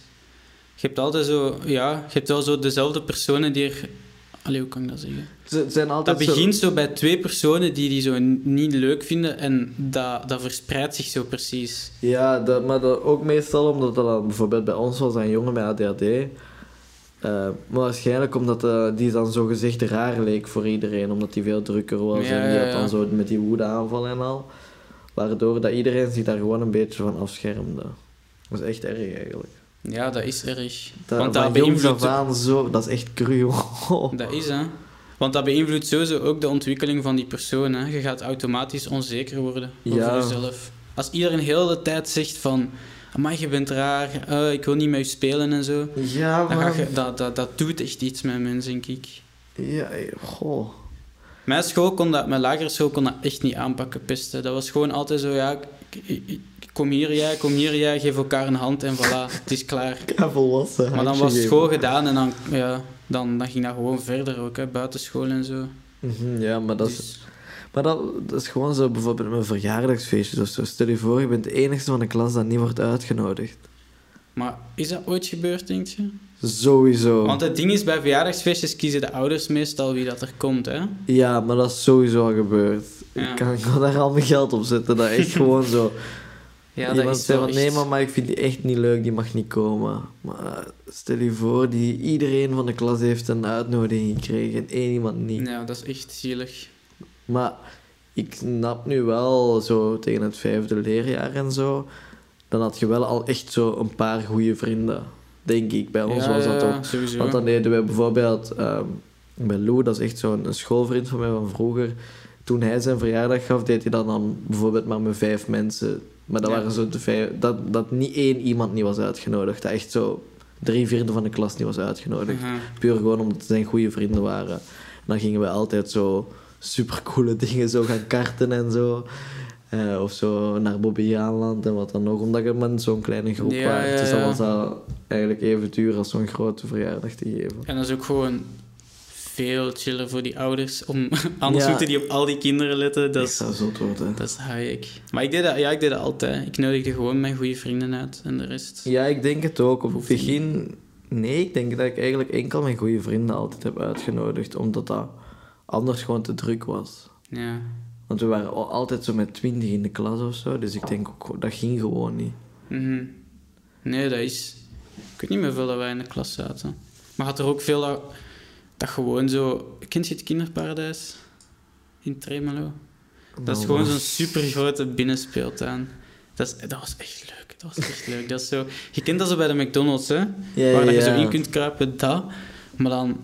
[SPEAKER 2] Je hebt altijd zo... Ja, je hebt wel zo dezelfde personen die er... Allee, hoe kan ik dat zeggen?
[SPEAKER 3] Ze zijn
[SPEAKER 2] Dat
[SPEAKER 3] altijd
[SPEAKER 2] begint zo bij twee personen die die zo niet leuk vinden en dat, dat verspreidt zich zo precies.
[SPEAKER 3] Zo, ja, dat, maar dat ook meestal omdat dat dan bijvoorbeeld bij ons was een jongen met ADHD. Eh, maar waarschijnlijk omdat eh, die dan zo gezegd raar leek voor iedereen, omdat hij veel drukker was
[SPEAKER 2] Ja,
[SPEAKER 3] en die had dan zo met die woedeaanval en al. Waardoor dat iedereen zich daar gewoon een beetje van afschermde. Dat is echt erg eigenlijk.
[SPEAKER 2] Ja, dat is erg.
[SPEAKER 3] Dat,
[SPEAKER 2] Want dat beïnvloedt...
[SPEAKER 3] aan zo, dat is echt cru.
[SPEAKER 2] Dat is, hè. Want dat beïnvloedt sowieso ook de ontwikkeling van die persoon, hè. Je gaat automatisch onzeker worden over
[SPEAKER 3] Ja.
[SPEAKER 2] jezelf. Als iedereen heel de tijd zegt van... Amai, je bent raar, eh, ik wil niet met je spelen en zo.
[SPEAKER 3] Ja,
[SPEAKER 2] je, dat, dat, dat doet echt iets met mensen, denk ik.
[SPEAKER 3] Ja, goh.
[SPEAKER 2] Mijn school kon dat, mijn lagere school kon dat echt niet aanpakken, pesten. Dat was gewoon altijd zo, ja, ik, ik- ik- kom hier jij, kom hier jij, geef elkaar een hand en voilà, het is klaar.
[SPEAKER 3] Ja, volwassen.
[SPEAKER 2] Maar dan was het school gedaan en dan, ja, dan, dan ging dat gewoon verder ook, hè, buitenschool en zo.
[SPEAKER 3] Mhm, Ja, maar dat is... Maar dat, dat is gewoon zo, bijvoorbeeld met verjaardagsfeestjes of zo. Stel je voor, je bent de enige van de klas dat niet wordt uitgenodigd.
[SPEAKER 2] maar is dat ooit gebeurd, denk je?
[SPEAKER 3] Sowieso.
[SPEAKER 2] Want het ding is, bij verjaardagsfeestjes kiezen de ouders meestal wie dat er komt, hè.
[SPEAKER 3] Ja, maar dat is sowieso al gebeurd.
[SPEAKER 2] Ja.
[SPEAKER 3] Ik, kan, daar al mijn geld op zetten. Dat echt gewoon zo...
[SPEAKER 2] Ja, dat
[SPEAKER 3] Iemand
[SPEAKER 2] is
[SPEAKER 3] zei van, nee
[SPEAKER 2] echt-
[SPEAKER 3] mama, ik vind die echt niet leuk, die mag niet komen. Maar stel je voor, die, iedereen van de klas heeft een uitnodiging gekregen en één iemand niet.
[SPEAKER 2] Ja, dat is echt zielig.
[SPEAKER 3] Maar ik snap nu wel, zo tegen het vijfde leerjaar en zo, dan had je wel al echt zo een paar goede vrienden. Denk ik. Bij ons
[SPEAKER 2] ja,
[SPEAKER 3] was dat
[SPEAKER 2] ja,
[SPEAKER 3] ook.
[SPEAKER 2] sowieso.
[SPEAKER 3] Want dan deden we bijvoorbeeld ehm, bij Lou, dat is echt zo'n een schoolvriend van mij van vroeger. Toen hij zijn verjaardag gaf, deed hij dat dan bijvoorbeeld maar met vijf mensen. Maar dat
[SPEAKER 2] Ja.
[SPEAKER 3] waren zo de vijf, dat, dat niet één iemand niet was uitgenodigd. Dat echt zo drie vierde van de klas niet was uitgenodigd. Puur gewoon omdat het zijn goede vrienden waren. En dan gingen we altijd zo supercoole dingen zo gaan karten en zo. Eh, of zo naar Bobby Aanland en wat dan nog, omdat je met zo'n kleine groep
[SPEAKER 2] Ja,
[SPEAKER 3] was.
[SPEAKER 2] ja,
[SPEAKER 3] Dus
[SPEAKER 2] ja.
[SPEAKER 3] was dat eigenlijk even duur als zo'n grote verjaardag te geven.
[SPEAKER 2] En dat is ook gewoon veel chiller voor die ouders. Om, anders
[SPEAKER 3] Ja.
[SPEAKER 2] moeten die op al die kinderen letten. Dat
[SPEAKER 3] Dat
[SPEAKER 2] is,
[SPEAKER 3] zou zot worden.
[SPEAKER 2] dat is high Maar ik deed dat, ja, ik deed dat altijd. Ik nodigde gewoon mijn goede vrienden uit en de rest.
[SPEAKER 3] Ja, ik denk het ook. Op het begin... Nee, ik denk dat ik eigenlijk enkel mijn goede vrienden altijd heb uitgenodigd. Omdat dat anders gewoon te druk was.
[SPEAKER 2] Ja.
[SPEAKER 3] Want we waren al- altijd zo met twintig in de klas of zo. Dus ik denk ook, gewoon- dat ging gewoon niet.
[SPEAKER 2] Mhm. Nee, dat is... Ik weet niet meer veel dat wij in de klas zaten. Maar had er ook veel dat, dat gewoon zo... Kent je het kinderparadijs? In Tremelo? Dat is
[SPEAKER 3] Nou,
[SPEAKER 2] gewoon zo'n super grote binnenspeeltuin. Dat, is, dat was echt leuk. Dat was echt leuk. Dat is zo, je kent dat zo bij de McDonald's, hè?
[SPEAKER 3] Ja,
[SPEAKER 2] waar dat je
[SPEAKER 3] ja.
[SPEAKER 2] zo in kunt kruipen, dat. Maar dan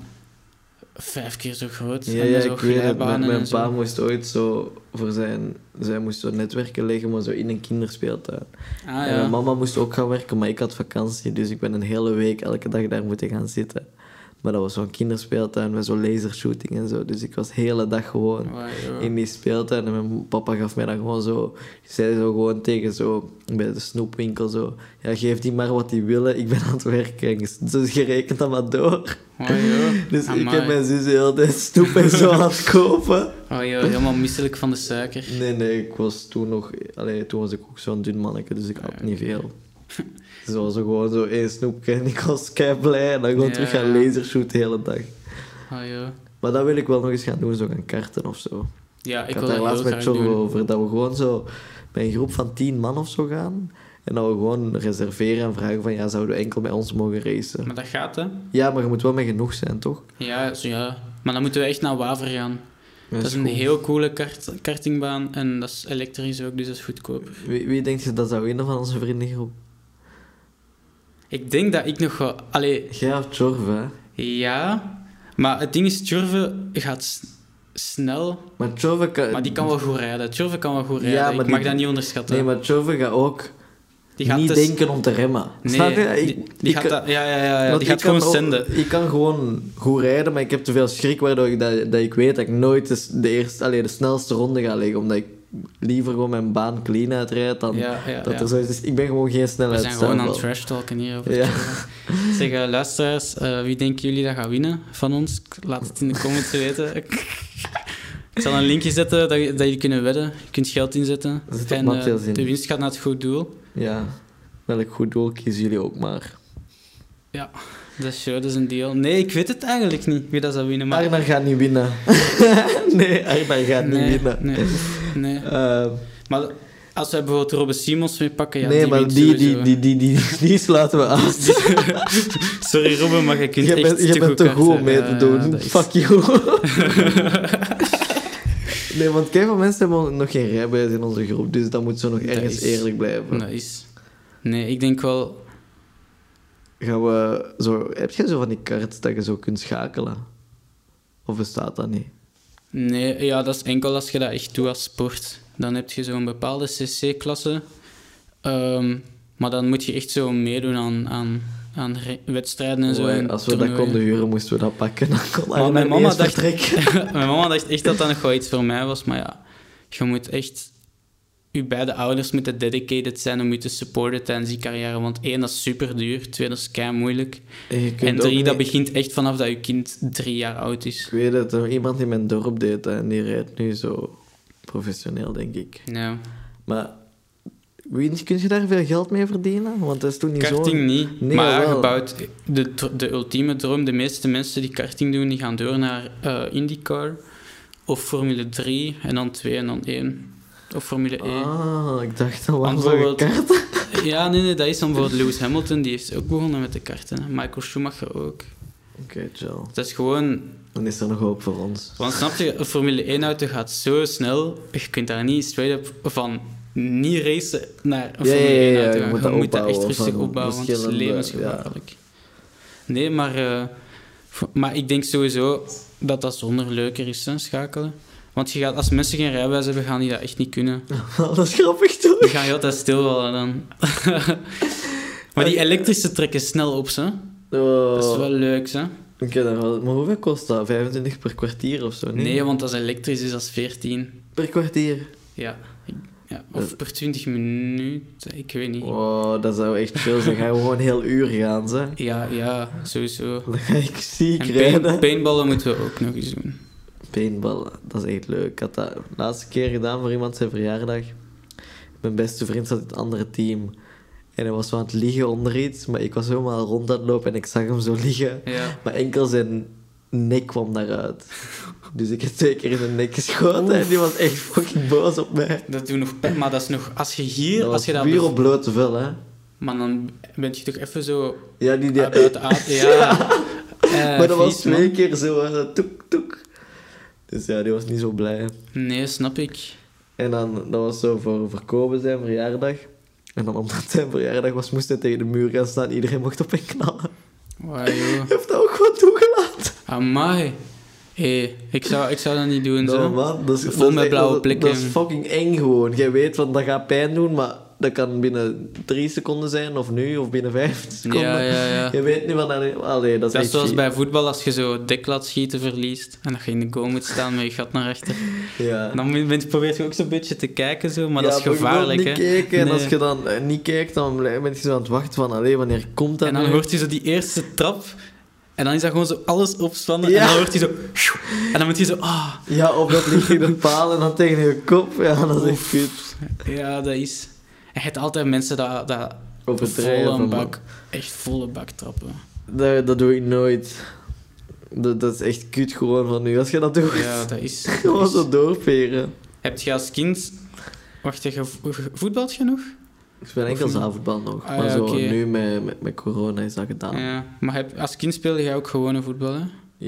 [SPEAKER 2] vijf keer zo groot.
[SPEAKER 3] Ja,
[SPEAKER 2] en
[SPEAKER 3] ja ik weet het. Mijn, mijn pa moest ooit zo voor zijn... Zij moest zo netwerken leggen, maar zo in een kinderspeeltuin.
[SPEAKER 2] Ah,
[SPEAKER 3] En mijn
[SPEAKER 2] ja.
[SPEAKER 3] mama moest ook gaan werken, maar ik had vakantie. Dus ik ben een hele week elke dag daar moeten gaan zitten. Maar dat was zo'n kinderspeeltuin met zo'n lasershooting en zo. Dus ik was de hele dag gewoon in die speeltuin. En mijn papa gaf mij dan gewoon zo... zei zo gewoon tegen zo... Bij de snoepwinkel zo... Ja, geef die maar wat die willen. Ik ben aan het werken. Dus je rekent dat maar door.
[SPEAKER 2] Joh.
[SPEAKER 3] Dus ik heb mijn zus de hele tijd snoep en zo aan het kopen.
[SPEAKER 2] Oh, joh, helemaal misselijk van de suiker.
[SPEAKER 3] Nee, nee, ik was toen nog... Allee, toen was ik ook zo'n dun manneke, dus ik had niet veel. Was zo gewoon zo één snoepje en ik was kei blij. En dan gewoon
[SPEAKER 2] Ja,
[SPEAKER 3] terug gaan lasershoot de hele dag.
[SPEAKER 2] Joh.
[SPEAKER 3] Maar dat wil ik wel nog eens gaan doen, zo gaan karten of zo.
[SPEAKER 2] Ja,
[SPEAKER 3] Ik,
[SPEAKER 2] ik,
[SPEAKER 3] had daar laatst met
[SPEAKER 2] doen.
[SPEAKER 3] over, dat we gewoon zo bij een groep van tien man of zo gaan. En dat we gewoon reserveren en vragen van, ja, zouden we enkel bij ons mogen racen?
[SPEAKER 2] Maar dat gaat, hè?
[SPEAKER 3] Ja, maar je moet wel met genoeg zijn, toch?
[SPEAKER 2] Ja, zo, ja. Maar dan moeten we echt naar Waver gaan. Dat is een heel coole kart, kartingbaan en dat is elektrisch ook, dus dat is goedkoper.
[SPEAKER 3] Wie, wie denkt je dat zou winnen van onze vriendengroep?
[SPEAKER 2] Ik denk dat ik nog wel... Allee,
[SPEAKER 3] Jij of hè?
[SPEAKER 2] ja... Maar het ding is, Tjurve gaat snel,
[SPEAKER 3] Maar kan...
[SPEAKER 2] maar die kan wel goed rijden. Tjurve kan wel goed rijden.
[SPEAKER 3] Ja,
[SPEAKER 2] ik
[SPEAKER 3] die-
[SPEAKER 2] mag dat niet onderschatten.
[SPEAKER 3] Nee, maar Jorve gaat ook
[SPEAKER 2] die gaat
[SPEAKER 3] niet
[SPEAKER 2] dus-
[SPEAKER 3] denken om te remmen.
[SPEAKER 2] Nee,
[SPEAKER 3] Snap je? Ik-
[SPEAKER 2] die, die
[SPEAKER 3] ik
[SPEAKER 2] gaat dat, ja, ja, ja, ja, die gaat gewoon
[SPEAKER 3] ook-
[SPEAKER 2] zenden.
[SPEAKER 3] Ik kan gewoon goed rijden, maar ik heb te veel schrik waardoor ik dat, dat ik weet dat ik nooit de, de, eerste, allee, de snelste ronde ga liggen. Omdat ik liever gewoon mijn baan clean uitrijd dan
[SPEAKER 2] Ja, ja,
[SPEAKER 3] dat er zo is. Dus ik ben gewoon geen
[SPEAKER 2] We
[SPEAKER 3] snelheid.
[SPEAKER 2] zijn gewoon aan het trash talken hier over
[SPEAKER 3] Ja.
[SPEAKER 2] Tjurve. Zeg, eh, luisteraars, eh, wie denken jullie dat gaat winnen van ons? Laat het in de comments weten. Ik zal een linkje zetten dat, je- dat jullie kunnen wedden. Je kunt geld inzetten. En
[SPEAKER 3] in.
[SPEAKER 2] de winst gaat naar het goed doel.
[SPEAKER 3] Ja, welk goed doel kiezen jullie ook maar.
[SPEAKER 2] Ja, dat is, dat is een deal. Nee, ik weet het eigenlijk niet wie dat zou winnen. Maar...
[SPEAKER 3] Arnar gaat niet winnen. nee, Arnar gaat
[SPEAKER 2] nee,
[SPEAKER 3] niet winnen.
[SPEAKER 2] Nee, nee.
[SPEAKER 3] Eh,
[SPEAKER 2] Maar als wij bijvoorbeeld Robbe Simons mee pakken, ja,
[SPEAKER 3] nee,
[SPEAKER 2] die
[SPEAKER 3] maar
[SPEAKER 2] wint
[SPEAKER 3] die, die,
[SPEAKER 2] sowieso.
[SPEAKER 3] die, die, die, die sluiten we aan.
[SPEAKER 2] Sorry Robbe, maar je kunt
[SPEAKER 3] Je
[SPEAKER 2] echt
[SPEAKER 3] bent, je bent
[SPEAKER 2] goed
[SPEAKER 3] te goed om mee te
[SPEAKER 2] ja,
[SPEAKER 3] doen.
[SPEAKER 2] is-
[SPEAKER 3] Fuck you. nee, want kijk, veel mensen hebben nog geen rijbewijs in onze groep, dus dat moet zo nog ergens
[SPEAKER 2] is-
[SPEAKER 3] eerlijk blijven.
[SPEAKER 2] Dat is... Nee, ik denk wel...
[SPEAKER 3] Gaan we zo, heb je zo van die cards dat je zo kunt schakelen? Of bestaat dat niet?
[SPEAKER 2] Nee, ja, dat is enkel als je dat echt doet als sport. Dan heb je zo'n bepaalde cc-klasse. Ehm, maar dan moet je echt zo meedoen aan, aan, aan wedstrijden en zo.
[SPEAKER 3] Oei,
[SPEAKER 2] en
[SPEAKER 3] als we dat konden huren, moesten we dat pakken. Dan kon
[SPEAKER 2] Maar
[SPEAKER 3] Arnar
[SPEAKER 2] mijn mama dacht-. Mijn mama dacht echt dat dat nog wel iets voor mij was. Maar ja, je moet echt... Je beide ouders moeten dedicated zijn om je te supporten tijdens die carrière. Want één, dat is super duur. Twee, dat is kei moeilijk.
[SPEAKER 3] En,
[SPEAKER 2] drie, dat begint echt vanaf dat je kind drie jaar oud is.
[SPEAKER 3] Ik weet het, er iemand in mijn dorp deed dat en die rijdt nu zo professioneel, denk ik.
[SPEAKER 2] Ja.
[SPEAKER 3] Maar kun je daar veel geld mee verdienen? Want dat is toen niet zo...
[SPEAKER 2] Karting niet,
[SPEAKER 3] Nee,
[SPEAKER 2] maar gebouwd. De, de ultieme droom, de meeste mensen die karting doen, die gaan door naar eh, IndyCar of Formule 3 en dan 2 en dan 1. Of Formule 1.
[SPEAKER 3] Ah, ik dacht al, je
[SPEAKER 2] bijvoorbeeld-
[SPEAKER 3] karten?
[SPEAKER 2] Ja, nee, nee, dat is dan bijvoorbeeld Lewis Hamilton, die heeft ook begonnen met de karten. Michael Schumacher ook.
[SPEAKER 3] Oké, chill.
[SPEAKER 2] Dat is gewoon...
[SPEAKER 3] Dan is er nog hoop voor ons.
[SPEAKER 2] Want snap je, een Formule 1-auto gaat zo snel, je kunt daar niet straight up van niet racen naar een
[SPEAKER 3] Ja, ja,
[SPEAKER 2] Formule
[SPEAKER 3] ja,
[SPEAKER 2] 1-auto
[SPEAKER 3] je
[SPEAKER 2] gaan.
[SPEAKER 3] moet
[SPEAKER 2] Je
[SPEAKER 3] dat
[SPEAKER 2] moet dat echt rustig opbouwen, want het is levensgevaarlijk. Nee, maar, eh, maar ik denk sowieso dat dat zonder leuker is, hè, schakelen. Want je gaat, als mensen geen rijbewijs hebben, gaan die dat echt niet kunnen.
[SPEAKER 3] dat is grappig, toch?
[SPEAKER 2] Die gaan je altijd stilvallen dan. maar die elektrische trekken snel op, hè.
[SPEAKER 3] Oh,
[SPEAKER 2] Dat is wel leuk, hè.
[SPEAKER 3] Oké, maar hoeveel kost dat? 25 per kwartier of zo?
[SPEAKER 2] Nee, want als elektrisch is, dat is 14.
[SPEAKER 3] Per kwartier?
[SPEAKER 2] Ja. Ja, of per 20 minuten, ik weet niet.
[SPEAKER 3] Oh, dat zou echt chill zijn. Dan gaan we gewoon heel uur gaan, ze.
[SPEAKER 2] Ja, ja, sowieso.
[SPEAKER 3] Dan ga ik ziek
[SPEAKER 2] En
[SPEAKER 3] rijden.
[SPEAKER 2] paint, paintballen moeten we ook nog eens doen.
[SPEAKER 3] Paintballen, dat is echt leuk. Ik had dat de laatste keer gedaan voor iemand zijn verjaardag. Mijn beste vriend zat in het andere team. En hij was zo aan het liggen onder iets, maar ik was helemaal rond aan het lopen en ik zag hem zo liggen.
[SPEAKER 2] Ja.
[SPEAKER 3] Maar enkel zijn nek kwam daaruit. Dus ik heb twee keer in de nek geschoten en die was echt fucking boos op mij.
[SPEAKER 2] Dat doet nog pijn, maar dat is nog... Als je hier...
[SPEAKER 3] Dat
[SPEAKER 2] als je dat
[SPEAKER 3] puur op blote vel, hè.
[SPEAKER 2] Maar dan ben je toch even zo...
[SPEAKER 3] Ja, die... die
[SPEAKER 2] uit. Ja. Eh,
[SPEAKER 3] maar dat was
[SPEAKER 2] man.
[SPEAKER 3] twee keer zo, toek, toek. Dus ja, die was niet zo blij.
[SPEAKER 2] Nee, snap ik.
[SPEAKER 3] En dan, dat was zo voor, voor Kobe zijn verjaardag. En dan omdat zijn verjaardag was, moest hij tegen de muur gaan staan. Iedereen mocht op hem knallen.
[SPEAKER 2] Joh.
[SPEAKER 3] Heeft dat ook gewoon toegelaten.
[SPEAKER 2] Amai. Hé, ik, zou, ik zou dat niet doen,
[SPEAKER 3] Nou,
[SPEAKER 2] zo.
[SPEAKER 3] man, dat is,
[SPEAKER 2] Vol
[SPEAKER 3] dat
[SPEAKER 2] met blauwe
[SPEAKER 3] dat-
[SPEAKER 2] plekken.
[SPEAKER 3] Dat is fucking eng gewoon. Jij weet van dat gaat pijn doen, maar dat kan binnen drie seconden zijn, of nu, of binnen vijf seconden.
[SPEAKER 2] Ja, ja, ja.
[SPEAKER 3] Je weet niet wat dat Allee, dat is
[SPEAKER 2] Dat is zoals bij voetbal, als je zo dik laat schieten verliest en dat je in de goal moet staan met je gat naar achter.
[SPEAKER 3] Ja.
[SPEAKER 2] Dan ben je- probeer je ook zo'n beetje te kijken, zo, maar
[SPEAKER 3] Ja,
[SPEAKER 2] dat is gevaarlijk,
[SPEAKER 3] niet
[SPEAKER 2] hè.
[SPEAKER 3] kijken, en als je dan eh, niet kijkt, dan ben je zo aan het wachten van, allee, wanneer komt dat
[SPEAKER 2] En dan
[SPEAKER 3] nu?
[SPEAKER 2] hoort je zo die eerste trap en dan is dat gewoon zo alles opspannen
[SPEAKER 3] Ja.
[SPEAKER 2] en dan hoort je zo... En dan moet je zo... Ah,
[SPEAKER 3] Ja, of dat ligt in de paal en dan tegen je kop. Ja, dat is echt kut.
[SPEAKER 2] ja, dat is... Je hebt altijd mensen dat, dat
[SPEAKER 3] Overdrijven,
[SPEAKER 2] volle bak, echt volle bak trappen.
[SPEAKER 3] Dat, dat doe ik nooit. Dat, dat is echt kut gewoon van nu. Als je dat doet,
[SPEAKER 2] Ja, dat is...
[SPEAKER 3] gewoon zo doorperen.
[SPEAKER 2] Heb je als kind... Wacht, je vo- voetbalt je nog?
[SPEAKER 3] Ik speel enkel zaalvoetbal nog.
[SPEAKER 2] Ah,
[SPEAKER 3] maar
[SPEAKER 2] ja,
[SPEAKER 3] zo nu met, met, met corona is dat gedaan. Ja,
[SPEAKER 2] maar heb, als kind speelde je ook gewone voetbal, hè?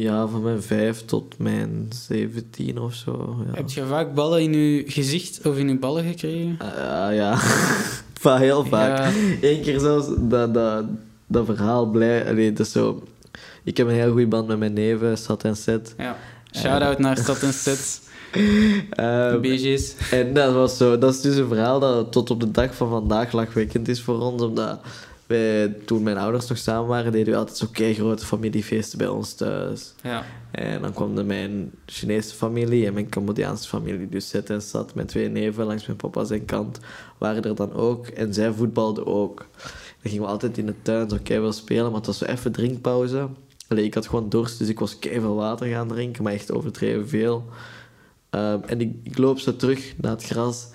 [SPEAKER 3] Van mijn vijf tot mijn zeventien of zo. Ja,
[SPEAKER 2] Heb je vaak ballen in je gezicht of in je ballen gekregen?
[SPEAKER 3] Ah, ja. Va- heel vaak.
[SPEAKER 2] Ja,
[SPEAKER 3] Eén keer zelfs, dat, dat, dat verhaal blij... Dat is zo... Ik heb een heel goede band met mijn neven, Sat en Set.
[SPEAKER 2] ja. Shout-out naar Stad en Stad,
[SPEAKER 3] Ehm,
[SPEAKER 2] BG's.
[SPEAKER 3] En dat was zo, dat is dus een verhaal dat tot op de dag van vandaag lachwekkend is voor ons, omdat wij, toen mijn ouders nog samen waren, deden we altijd zo grote familiefeesten bij ons thuis.
[SPEAKER 2] Ja.
[SPEAKER 3] En dan kwam er mijn Chinese familie en mijn Cambodjaanse familie, dus zet en zat met twee neven langs mijn papa zijn kant, waren er dan ook. En zij voetbalden ook. Dan gingen we altijd in de tuin zo keihard spelen, maar het was zo even drinkpauze. Allee, ik had gewoon dorst, dus ik was keihard water gaan drinken, maar echt overdreven veel. Ehm, en ik, ik loop zo terug naar het gras.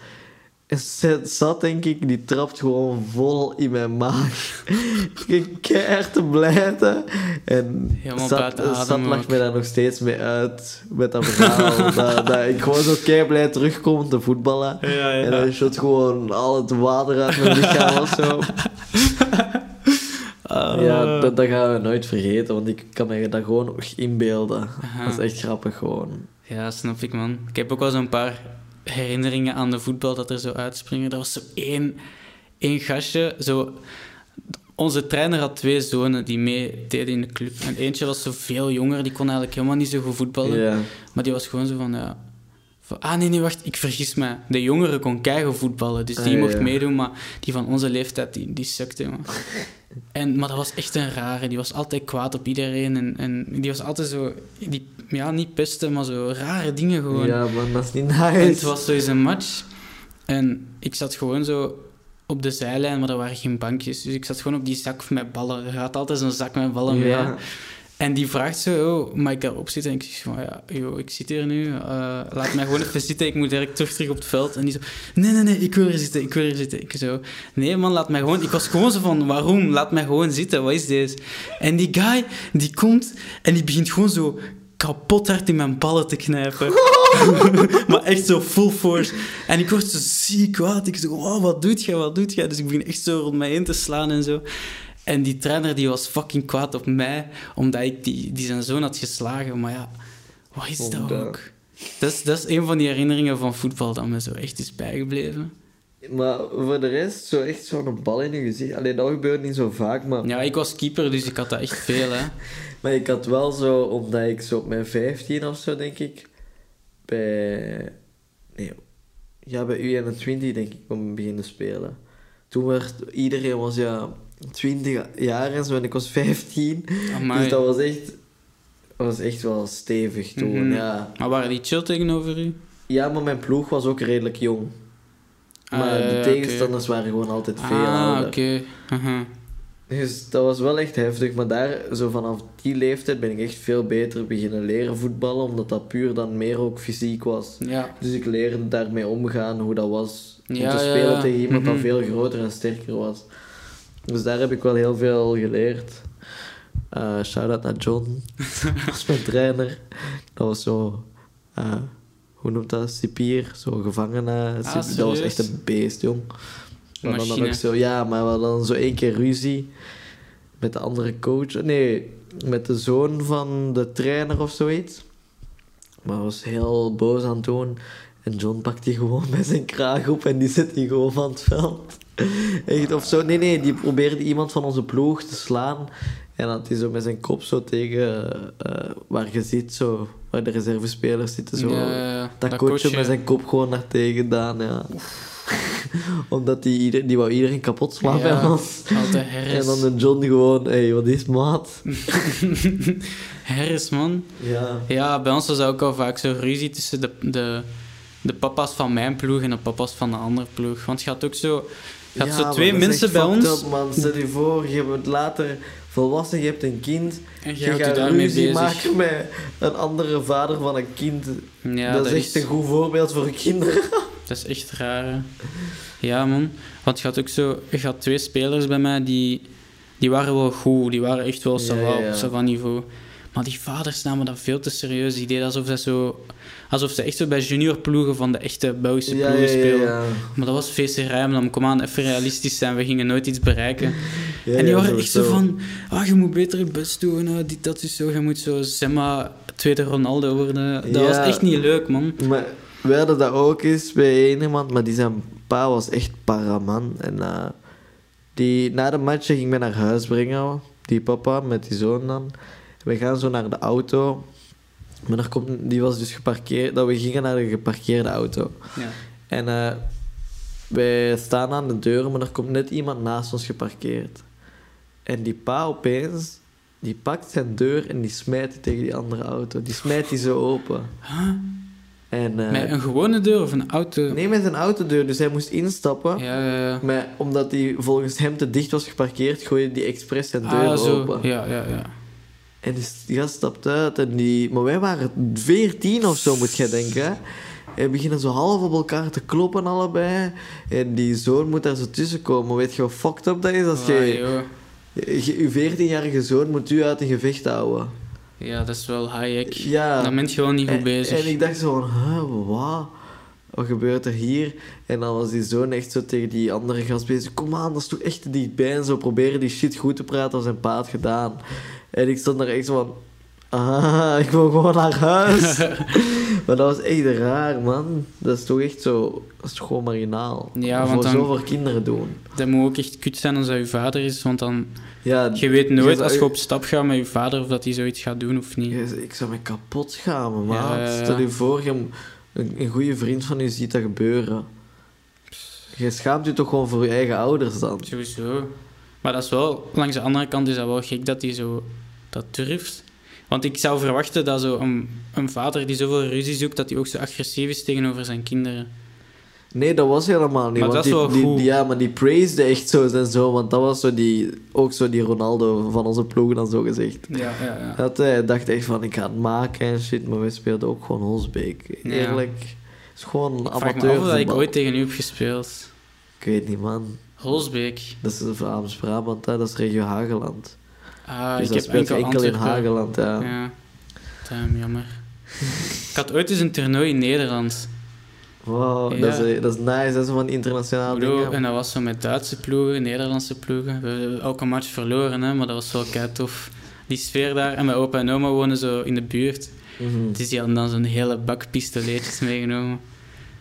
[SPEAKER 3] Zat, denk ik, die trapt gewoon vol in mijn maag. ik ging keihard te blijten. En
[SPEAKER 2] Helemaal
[SPEAKER 3] zat, zat lacht
[SPEAKER 2] ook.
[SPEAKER 3] mij daar nog steeds mee uit. Met dat verhaal. dat, dat ik gewoon zo keihard blij terugkom te voetballen.
[SPEAKER 2] Ja,
[SPEAKER 3] En dan shot gewoon al het water uit mijn lichaam of zo.
[SPEAKER 2] Ah.
[SPEAKER 3] Ja, dat, dat gaan we nooit vergeten. Want ik kan me dat gewoon nog inbeelden.
[SPEAKER 2] Aha.
[SPEAKER 3] Dat is echt grappig gewoon.
[SPEAKER 2] Ja, snap ik, man. Ik heb ook wel zo'n paar herinneringen aan de voetbal dat er zo uitspringen. Dat was zo één, één gastje, zo... Onze trainer had twee zonen die mee deden in de club. En eentje was zo veel jonger, die kon eigenlijk helemaal niet zo goed voetballen. Maar die was gewoon zo van, ja... Van, ah, nee, nee, wacht, ik vergis me. De jongere kon keigoed voetballen, dus die
[SPEAKER 3] Ah,
[SPEAKER 2] mocht
[SPEAKER 3] ja.
[SPEAKER 2] meedoen, maar die van onze leeftijd, die, die sukte, man. En, maar dat was echt een rare, die was altijd kwaad op iedereen en, en die was altijd zo... Die, ja, niet pesten, maar zo rare dingen gewoon.
[SPEAKER 3] Ja, man, dat is niet
[SPEAKER 2] En het
[SPEAKER 3] nice.
[SPEAKER 2] was zo eens een match. En ik zat gewoon zo op de zijlijn, maar er waren geen bankjes. Dus ik zat gewoon op die zak met ballen. Er gaat altijd zo'n zak met ballen mee. En die vraagt zo, oh, mag ik daarop zitten? En ik zeg ja, yo, ik zit hier nu. eh, laat mij gewoon even zitten. Ik moet direct terug, terug op het veld. En die zo, nee, nee, nee, ik wil hier zitten, ik wil hier zitten. Ik zo, nee man, laat mij gewoon... Ik was gewoon zo van, waarom? Laat mij gewoon zitten, wat is deze? En die guy, die komt en die begint gewoon zo kapot hard in mijn ballen te knijpen. maar echt zo full force. En ik word zo ziek kwaad. Ik zo, oh, wat doet jij, wat doet jij? Dus ik begin echt zo rond mij heen te slaan en zo. En die trainer die was fucking kwaad op mij, omdat ik die, die zijn zoon had geslagen. Maar ja, wat is dat
[SPEAKER 3] Omdat-
[SPEAKER 2] ook? Dat is, dat is een van die herinneringen van voetbal dat me zo echt is bijgebleven.
[SPEAKER 3] Maar voor de rest, zo echt zo'n bal in je gezicht. Alleen dat gebeurt niet zo vaak, maar...
[SPEAKER 2] Ja, ik was keeper, dus ik had dat echt veel, hè.
[SPEAKER 3] Maar ik had wel zo, omdat ik zo op mijn 15 of zo, denk ik, bij... Nee, ja, bij U21 denk ik, om beginnen spelen. Toen werd iedereen was ja 20 jaar en zo en ik was 15.
[SPEAKER 2] Amai.
[SPEAKER 3] Dus dat was echt, dat was echt wel stevig toen,
[SPEAKER 2] Mhm.
[SPEAKER 3] ja.
[SPEAKER 2] Maar waren die chill tegenover u?
[SPEAKER 3] Ja, maar mijn ploeg was ook redelijk jong. Maar
[SPEAKER 2] Ah,
[SPEAKER 3] de
[SPEAKER 2] ja,
[SPEAKER 3] tegenstanders waren gewoon altijd veel
[SPEAKER 2] Ah,
[SPEAKER 3] ouder.
[SPEAKER 2] oké. Aha.
[SPEAKER 3] Dus dat was wel echt heftig. Maar daar, zo vanaf die leeftijd, ben ik echt veel beter beginnen leren voetballen. Omdat dat puur dan meer ook fysiek was.
[SPEAKER 2] Ja.
[SPEAKER 3] Dus ik leerde daarmee omgaan, hoe dat was. Om
[SPEAKER 2] Ja,
[SPEAKER 3] te spelen
[SPEAKER 2] ja.
[SPEAKER 3] tegen iemand dat
[SPEAKER 2] Mhm.
[SPEAKER 3] veel groter en sterker was. Dus daar heb ik wel heel veel geleerd. Eh Shout-out naar John. dat was mijn trainer. Dat was zo... eh, hoe noemt dat? Cipier. Zo gevangene.
[SPEAKER 2] Ah,
[SPEAKER 3] dat was echt een beest, jong. Hadden dan ook zo, ja, maar we hadden dan zo één keer ruzie met de andere coach. Nee, met de zoon van de trainer of zoiets. Maar hij was heel boos aan het doen. En John pakt die gewoon bij zijn kraag op en die zet die gewoon van het veld. Echt, of zo. Nee, nee, die probeerde iemand van onze ploeg te slaan. En had hij zo met zijn kop zo tegen eh, waar je ziet, zo, waar de reservespelers zitten. Zo,
[SPEAKER 2] Ja,
[SPEAKER 3] dat,
[SPEAKER 2] Dat
[SPEAKER 3] coachje met zijn kop gewoon naar tegen gedaan, ja. Omdat die, ieder, die wou iedereen kapot slaan
[SPEAKER 2] Ja,
[SPEAKER 3] bij ons. En dan de John gewoon, hé, hey, wat is maat?
[SPEAKER 2] herres, man.
[SPEAKER 3] Ja.
[SPEAKER 2] Ja, bij ons was dat ook al vaak zo ruzie tussen de, de, de papa's van mijn ploeg en de papa's van de andere ploeg. Want je had ook zo, je had
[SPEAKER 3] Ja,
[SPEAKER 2] zo twee mensen bij ons
[SPEAKER 3] up, man. Stel je voor, je bent later volwassen, je hebt een kind.
[SPEAKER 2] en
[SPEAKER 3] Je, gaat
[SPEAKER 2] daarmee
[SPEAKER 3] ruzie
[SPEAKER 2] bezig.
[SPEAKER 3] maken met een andere vader van een kind.
[SPEAKER 2] Ja,
[SPEAKER 3] dat, is echt een goed voorbeeld voor kinderen.
[SPEAKER 2] Dat is echt raar. hè. Ja, man. Want je had ook zo... Je had twee spelers bij mij die... Die waren wel goed. Die waren echt wel zo
[SPEAKER 3] ja, ja.
[SPEAKER 2] op zo van niveau. Maar die vaders namen dat veel te serieus. Die deden alsof ze zo... Alsof ze echt zo bij juniorploegen van de echte Belgische
[SPEAKER 3] Ja,
[SPEAKER 2] ploegen
[SPEAKER 3] ja,
[SPEAKER 2] speelden.
[SPEAKER 3] ja.
[SPEAKER 2] Maar dat was feesterij. Maar dan kom aan, even realistisch zijn. We gingen nooit iets bereiken. En die waren echt zo van... Ah, je moet beter je best doen. ah, dit, dat is zo. Je moet zo, zeg maar, tweede Ronaldo worden. Dat was echt niet leuk, man.
[SPEAKER 3] Maar we hadden dat ook eens bij één iemand, maar die zijn pa was echt paraman. En eh, die, na de match ging mij naar huis brengen, die papa met die zoon dan. We gaan zo naar de auto. Maar er komt, die was dus geparkeerd, dat we gingen naar de geparkeerde auto.
[SPEAKER 2] Ja.
[SPEAKER 3] En eh, wij staan aan de deur, maar er komt net iemand naast ons geparkeerd. En die pa opeens, die pakt zijn deur en die smijt die tegen die andere auto. Die smijt die zo open.
[SPEAKER 2] Huh?
[SPEAKER 3] En, eh,
[SPEAKER 2] Met een gewone deur of een auto?
[SPEAKER 3] Nee, met zijn autodeur. Dus hij moest instappen.
[SPEAKER 2] Ja, ja, ja.
[SPEAKER 3] Maar omdat hij volgens hem te dicht was geparkeerd, gooide die expres zijn deur
[SPEAKER 2] Ah, zo.
[SPEAKER 3] open.
[SPEAKER 2] Ja, ja, ja.
[SPEAKER 3] En die die gast stapt uit. En die... Maar wij waren veertien of zo, moet jij denken. hè. En beginnen zo half op elkaar te kloppen, allebei. En die zoon moet daar zo tussen komen. Weet je wat fucked up dat is? Als je,
[SPEAKER 2] joh.
[SPEAKER 3] je, je 14-jarige zoon moet u uit een gevecht houden.
[SPEAKER 2] Ja, dat is wel high
[SPEAKER 3] Ja.
[SPEAKER 2] Dan ben je gewoon niet goed bezig.
[SPEAKER 3] en ik dacht zo van, huh, wat? Wat gebeurt er hier? En dan was die zoon echt zo tegen die andere gast bezig. Kom aan, dat is toch echt te dichtbij. En zo proberen die shit goed te praten als zijn pa had gedaan. En ik stond daar echt zo van... Ah, ik wil gewoon naar huis. maar dat was echt raar, man. Dat is toch echt zo... Dat is toch gewoon marginaal.
[SPEAKER 2] Ja,
[SPEAKER 3] Voor
[SPEAKER 2] want dan-
[SPEAKER 3] zo voor kinderen doen.
[SPEAKER 2] Dat moet ook echt kut zijn als dat je vader is, want dan...
[SPEAKER 3] Ja,
[SPEAKER 2] Je weet nooit als je op stap gaat met je vader of dat hij zoiets gaat doen of niet.
[SPEAKER 3] Ik zou me kapot schamen.
[SPEAKER 2] Ja, ja, ja.
[SPEAKER 3] Stel je voor, je, een, goede vriend van je ziet dat gebeuren. Je schaamt je toch gewoon voor je eigen ouders dan?
[SPEAKER 2] Sowieso. Maar dat is wel... Langs de andere kant is dat wel gek dat hij zo dat durft. Want ik zou verwachten dat zo een, een vader die zoveel ruzie zoekt, dat hij ook zo agressief is tegenover zijn kinderen.
[SPEAKER 3] Nee, dat was helemaal niet.
[SPEAKER 2] Maar
[SPEAKER 3] want
[SPEAKER 2] dat is
[SPEAKER 3] die,
[SPEAKER 2] wel
[SPEAKER 3] die,
[SPEAKER 2] goed.
[SPEAKER 3] die- ja, maar die praisde echt zo en zo. Want dat was zo die, ook zo die Ronaldo van onze ploeg dan zo gezegd.
[SPEAKER 2] Ja, ja, ja.
[SPEAKER 3] Dat hij dacht echt van, ik ga het maken en shit. Maar wij speelden ook gewoon Holsbeek.
[SPEAKER 2] Ja.
[SPEAKER 3] Eerlijk. Het is gewoon
[SPEAKER 2] Ik vraag me af of
[SPEAKER 3] amateur
[SPEAKER 2] dat ik ooit tegen u heb gespeeld.
[SPEAKER 3] Ik weet niet, man.
[SPEAKER 2] Holsbeek.
[SPEAKER 3] Dat is Vlaams-Brabant, hè. dat is regio Hageland.
[SPEAKER 2] Ah,
[SPEAKER 3] dus
[SPEAKER 2] ik
[SPEAKER 3] dat
[SPEAKER 2] heb
[SPEAKER 3] speelt
[SPEAKER 2] enkel,
[SPEAKER 3] enkel in. Hageland, ja.
[SPEAKER 2] Ja. Damn, jammer. ik had ooit eens een toernooi in Nederland.
[SPEAKER 3] Wow,
[SPEAKER 2] Ja.
[SPEAKER 3] dat, is, dat is nice, dat is van internationaal dingen.
[SPEAKER 2] en dat was zo met Duitse ploegen, Nederlandse ploegen. We hebben elke match verloren, hè, maar dat was wel kei tof. Die sfeer daar. En mijn opa en oma wonen zo in de buurt.
[SPEAKER 3] Mhm.
[SPEAKER 2] Dus die hadden dan zo'n hele bak pistoletjes meegenomen.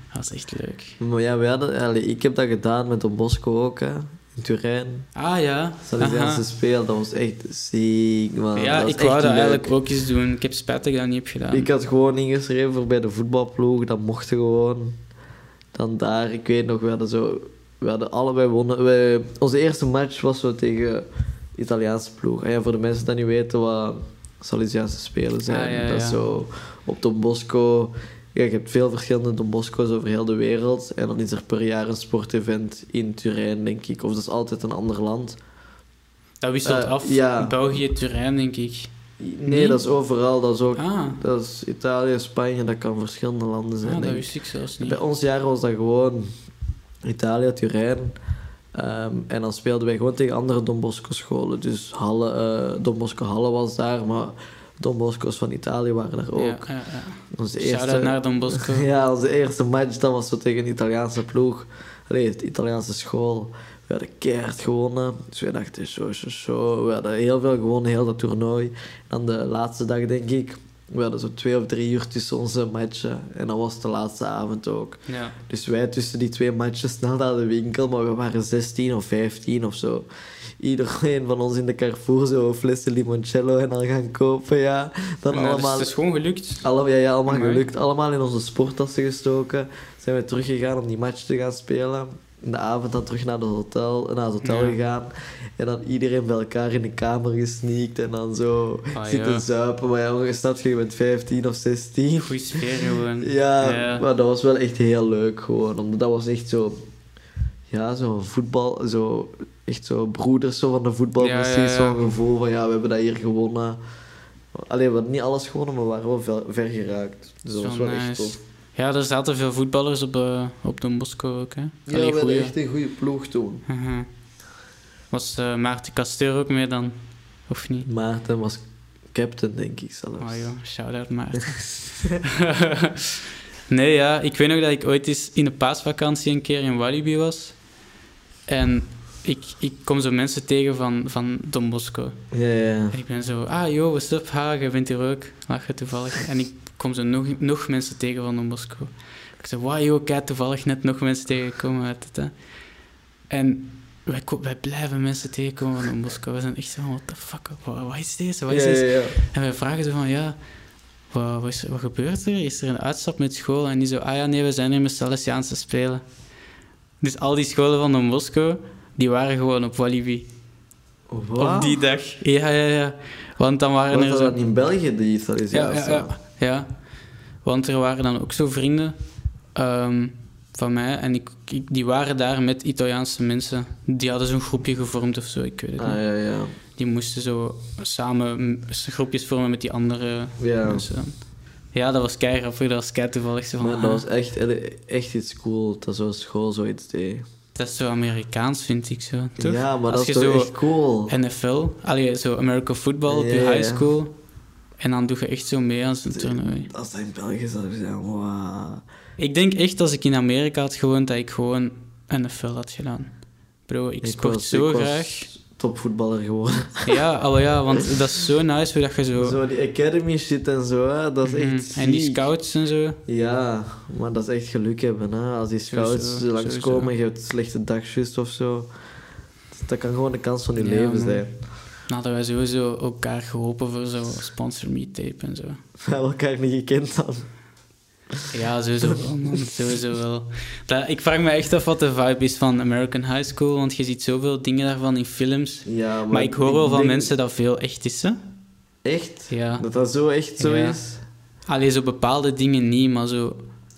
[SPEAKER 2] Dat was echt leuk.
[SPEAKER 3] Maar ja, we hadden, allee, ik heb dat gedaan met Don Bosco ook, hè. In Turijn.
[SPEAKER 2] Ah ja.
[SPEAKER 3] Salesiaanse speel, dat was echt ziek, man.
[SPEAKER 2] Ja,
[SPEAKER 3] dat
[SPEAKER 2] ik wou dat
[SPEAKER 3] leuk.
[SPEAKER 2] eigenlijk ook eens doen. Ik heb spijt dat ik dat niet heb gedaan.
[SPEAKER 3] Ik had gewoon ingeschreven voor bij de voetbalploeg, dat mochten gewoon. Dan daar, ik weet nog, we hadden zo... We hadden allebei wonnen. We, onze eerste match was zo tegen de Italiaanse ploeg. En ja, voor de mensen die niet weten wat Salesiaanse spelen zijn.
[SPEAKER 2] Ah, ja,
[SPEAKER 3] dat is zo op Don Bosco. Ja, je hebt veel verschillende Don Bosco's over heel de wereld. En dan is er per jaar een sportevent in Turijn, denk ik. Of dat is altijd een ander land.
[SPEAKER 2] Dat wisselt
[SPEAKER 3] Eh,
[SPEAKER 2] af.
[SPEAKER 3] ja.
[SPEAKER 2] België, Turijn, denk ik.
[SPEAKER 3] Nee,
[SPEAKER 2] Nee?
[SPEAKER 3] dat is overal. Dat is ook
[SPEAKER 2] Ah,
[SPEAKER 3] dat is Italië, Spanje, dat kan verschillende landen zijn.
[SPEAKER 2] ah dat wist ik zelfs niet.
[SPEAKER 3] Bij ons jaar was dat gewoon Italië, Turijn. Ehm, en dan speelden wij gewoon tegen andere Don Bosco scholen. Dus Halle, eh, Don Bosco Halle was daar, maar Don Bosco's van Italië waren daar ook.
[SPEAKER 2] Ja, ja, ja.
[SPEAKER 3] Onze
[SPEAKER 2] Shout-out naar Don Bosco.
[SPEAKER 3] ja, onze eerste match dat was zo tegen een Italiaanse ploeg. Allee, de Italiaanse school. We hadden keihard gewonnen. Dus wij dachten zo, zo, zo. We hadden heel veel gewonnen, heel dat toernooi. En dan de laatste dag, denk ik. We hadden zo twee of drie uur tussen onze matchen. En dat was de laatste avond ook.
[SPEAKER 2] Ja.
[SPEAKER 3] Dus wij tussen die twee matches snel naar de winkel. Maar we waren 16 of 15 of zo. Iedereen van ons in de Carrefour zo flessen limoncello en al gaan kopen, ja. Dan
[SPEAKER 2] Nou, dus
[SPEAKER 3] allemaal...
[SPEAKER 2] het is gewoon gelukt.
[SPEAKER 3] Alle, ja, ja, allemaal
[SPEAKER 2] Amai.
[SPEAKER 3] gelukt. Allemaal in onze sporttassen gestoken. Zijn we teruggegaan om die match te gaan spelen. In de avond dan terug naar, het hotel, naar het hotel
[SPEAKER 2] Ja.
[SPEAKER 3] gegaan. En dan iedereen bij elkaar in de kamer gesneakt. En dan zo
[SPEAKER 2] Ah,
[SPEAKER 3] zitten
[SPEAKER 2] ja.
[SPEAKER 3] zuipen. Maar ja, snap je, je bent 15 of 16.
[SPEAKER 2] Goeie sfeer gewoon.
[SPEAKER 3] Ja,
[SPEAKER 2] Ja.
[SPEAKER 3] maar dat was wel echt heel leuk gewoon. Omdat dat was echt zo... Ja, zo'n voetbal... Zo, echt zo broeders zo van de voetbal. Precies zo'n gevoel van... Ja, we hebben dat hier gewonnen. Alleen, we hadden niet alles gewonnen, maar we waren wel ver, ver geraakt. Dus dat
[SPEAKER 2] Zo
[SPEAKER 3] was wel echt tof.
[SPEAKER 2] Ja, er zaten veel voetballers op, eh, op Don Bosco ook, hè.
[SPEAKER 3] Ja,
[SPEAKER 2] Allee,
[SPEAKER 3] we hadden
[SPEAKER 2] goeie.
[SPEAKER 3] echt een goede ploeg toen.
[SPEAKER 2] Mhm. Was eh, Maarten Kasteur ook mee dan? Of niet?
[SPEAKER 3] Maarten was captain, denk ik zelfs.
[SPEAKER 2] Oh joh, shout-out Maarten. nee, ja, ik weet nog dat ik ooit eens in de paasvakantie een keer in Walibi was. En ik, ik kom zo mensen tegen van, van Don Bosco.
[SPEAKER 3] Ja, ja.
[SPEAKER 2] En ik ben zo, ah joh, what's up, ha, je bent hier ook. Lach je toevallig. En ik kom zo nog, nog mensen tegen van Don Bosco. Ik zei, wow joh, kijk, toevallig net nog mensen tegengekomen uit het, hè. En wij, wij blijven mensen tegenkomen van Don Bosco. We zijn echt zo, what the fuck, wat, is deze, wat is
[SPEAKER 3] ja,
[SPEAKER 2] deze?
[SPEAKER 3] ja, ja.
[SPEAKER 2] En wij vragen zo van, ja, wat, wat, is, wat gebeurt er? Is er een uitstap met school? En die zo, ah ja, nee, we zijn hier met Salesiaanse spelen. Dus al die scholen van Don Bosco, die waren gewoon op Walibi.
[SPEAKER 3] Wat?
[SPEAKER 2] Op die dag. Ja, ja, ja. Want dan waren
[SPEAKER 3] Was
[SPEAKER 2] er
[SPEAKER 3] dat
[SPEAKER 2] zo...
[SPEAKER 3] in België, die Salesiaanse?
[SPEAKER 2] ja, ja, ja. Want er waren dan ook zo vrienden ehm, van mij. En ik, ik- die waren daar met Italiaanse mensen. Die hadden zo'n groepje gevormd of zo, ik weet het
[SPEAKER 3] Ah,
[SPEAKER 2] niet.
[SPEAKER 3] ja, ja.
[SPEAKER 2] Die moesten zo samen groepjes vormen met die andere
[SPEAKER 3] Ja.
[SPEAKER 2] mensen. Ja, dat was kei grappig. Dat was kei toevallig. Zo van,
[SPEAKER 3] Maar dat was echt, echt iets cool dat zo'n school zoiets deed.
[SPEAKER 2] Dat is zo Amerikaans, vind ik zo. Toch?
[SPEAKER 3] Ja, maar
[SPEAKER 2] Als
[SPEAKER 3] dat is toch
[SPEAKER 2] zo
[SPEAKER 3] echt cool.
[SPEAKER 2] NFL, allee, zo American football op je
[SPEAKER 3] Ja, ja,
[SPEAKER 2] high
[SPEAKER 3] ja.
[SPEAKER 2] school. En dan doe je echt zo mee aan zo'n toernooi.
[SPEAKER 3] Als dat in België zou zijn, wauw.
[SPEAKER 2] Ik denk echt als ik in Amerika had gewoond, dat ik gewoon NFL had gedaan. Bro, ik, sport
[SPEAKER 3] was-
[SPEAKER 2] zo
[SPEAKER 3] ik
[SPEAKER 2] graag.
[SPEAKER 3] topvoetballer geworden.
[SPEAKER 2] Ja, ja, want dat is zo nice hoe dat je zo...
[SPEAKER 3] Zo die academy shit en zo, hè, dat is
[SPEAKER 2] Mhm.
[SPEAKER 3] echt
[SPEAKER 2] En die scouts en zo.
[SPEAKER 3] Ja, maar dat is echt geluk hebben, hè. Als die scouts langskomen,
[SPEAKER 2] sowieso.
[SPEAKER 3] je hebt een slechte dag juist of zo. Dat kan gewoon de kans van je
[SPEAKER 2] Ja,
[SPEAKER 3] leven zijn.
[SPEAKER 2] Hadden wij sowieso elkaar geholpen voor zo sponsor meet tape en zo.
[SPEAKER 3] We hebben elkaar niet gekend dan.
[SPEAKER 2] Ja, sowieso wel, man. Sowieso wel. Dat, ik vraag me echt af wat de vibe is van American High School, want je ziet zoveel dingen daarvan in films.
[SPEAKER 3] Ja, maar,
[SPEAKER 2] Maar ik hoor wel van
[SPEAKER 3] denk-
[SPEAKER 2] mensen dat veel echt is, hè?
[SPEAKER 3] Echt?
[SPEAKER 2] Ja.
[SPEAKER 3] Dat dat zo echt zo
[SPEAKER 2] Ja.
[SPEAKER 3] is?
[SPEAKER 2] Alleen zo bepaalde dingen niet, maar zo...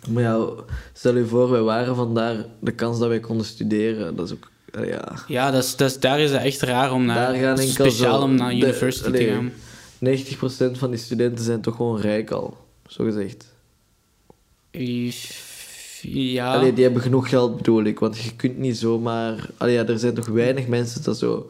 [SPEAKER 3] Maar ja, stel je voor, wij waren vandaar de kans dat wij konden studeren. Dat is ook, ja...
[SPEAKER 2] Ja, dat is, dat is, daar is het echt raar om naar...
[SPEAKER 3] Daar gaan
[SPEAKER 2] speciaal
[SPEAKER 3] zo
[SPEAKER 2] om naar
[SPEAKER 3] de-
[SPEAKER 2] university
[SPEAKER 3] allee,
[SPEAKER 2] te gaan.
[SPEAKER 3] 90% van die studenten zijn toch gewoon rijk al, zo gezegd.
[SPEAKER 2] Ja.
[SPEAKER 3] Allee, die hebben genoeg geld bedoel ik, want je kunt niet zomaar... Allee, ja, er zijn toch weinig mensen dat zo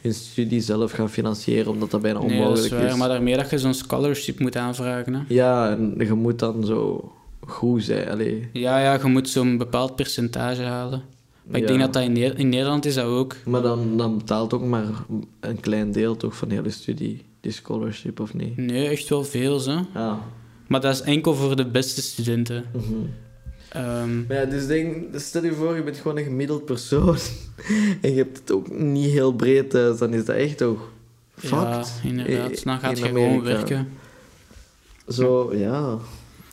[SPEAKER 3] hun studie zelf gaan financieren, omdat dat bijna
[SPEAKER 2] nee, dat is
[SPEAKER 3] onmogelijk
[SPEAKER 2] waar, maar daarmee dat je zo'n scholarship moet aanvragen, hè.
[SPEAKER 3] Ja, en je moet dan zo goed zijn. Allee,
[SPEAKER 2] Ja, ja, je moet zo'n bepaald percentage halen. Maar ik
[SPEAKER 3] Ja.
[SPEAKER 2] denk dat dat in, Ne- in Nederland is dat ook.
[SPEAKER 3] maar dan, dan betaalt ook maar een klein deel toch van de hele studie, die scholarship, of niet?
[SPEAKER 2] Nee, echt wel veel, zo.
[SPEAKER 3] Ja.
[SPEAKER 2] Maar dat is enkel voor de beste studenten.
[SPEAKER 3] Maar ja, dus denk, stel je voor, je bent gewoon een gemiddeld persoon en je hebt het ook niet heel breed thuis, dan is dat echt toch
[SPEAKER 2] ja,
[SPEAKER 3] fucked.
[SPEAKER 2] inderdaad. Dan gaat
[SPEAKER 3] in
[SPEAKER 2] je gewoon werken.
[SPEAKER 3] Zo, ja.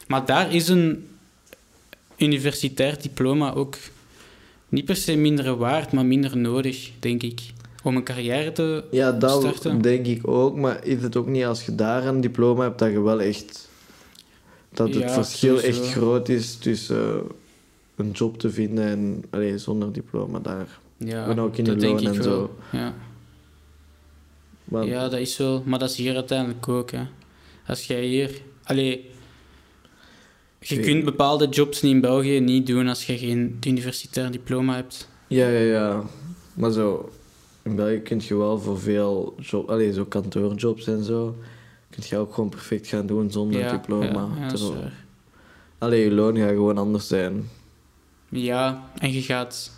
[SPEAKER 2] Maar daar is een universitair diploma ook niet per se minder waard, maar minder nodig, denk ik. Om een carrière te...
[SPEAKER 3] Ja, dat
[SPEAKER 2] Starten.
[SPEAKER 3] denk ik ook, maar is het ook niet als je daar een diploma hebt, dat je wel echt dat het
[SPEAKER 2] Ja,
[SPEAKER 3] verschil
[SPEAKER 2] sowieso.
[SPEAKER 3] echt groot is tussen eh, een job te vinden en allee, zonder diploma daar.
[SPEAKER 2] Ja,
[SPEAKER 3] En ook in de
[SPEAKER 2] dat denk
[SPEAKER 3] loon
[SPEAKER 2] ik
[SPEAKER 3] en
[SPEAKER 2] wel.
[SPEAKER 3] zo.
[SPEAKER 2] Ja.
[SPEAKER 3] Want,
[SPEAKER 2] ja, dat is wel. Maar dat is hier uiteindelijk ook. Hè. Als jij hier... Allee, je kunt bepaalde jobs in België niet doen als je geen universitair diploma hebt.
[SPEAKER 3] ja, ja, ja. Maar zo, in België kun je wel voor veel job, zo kantoorjobs en zo, kun je ook gewoon perfect gaan doen zonder
[SPEAKER 2] ja,
[SPEAKER 3] diploma.
[SPEAKER 2] Ja, ja, dat is
[SPEAKER 3] Terwijl-
[SPEAKER 2] waar.
[SPEAKER 3] allee, je loon gaat gewoon anders zijn.
[SPEAKER 2] Ja, en je gaat...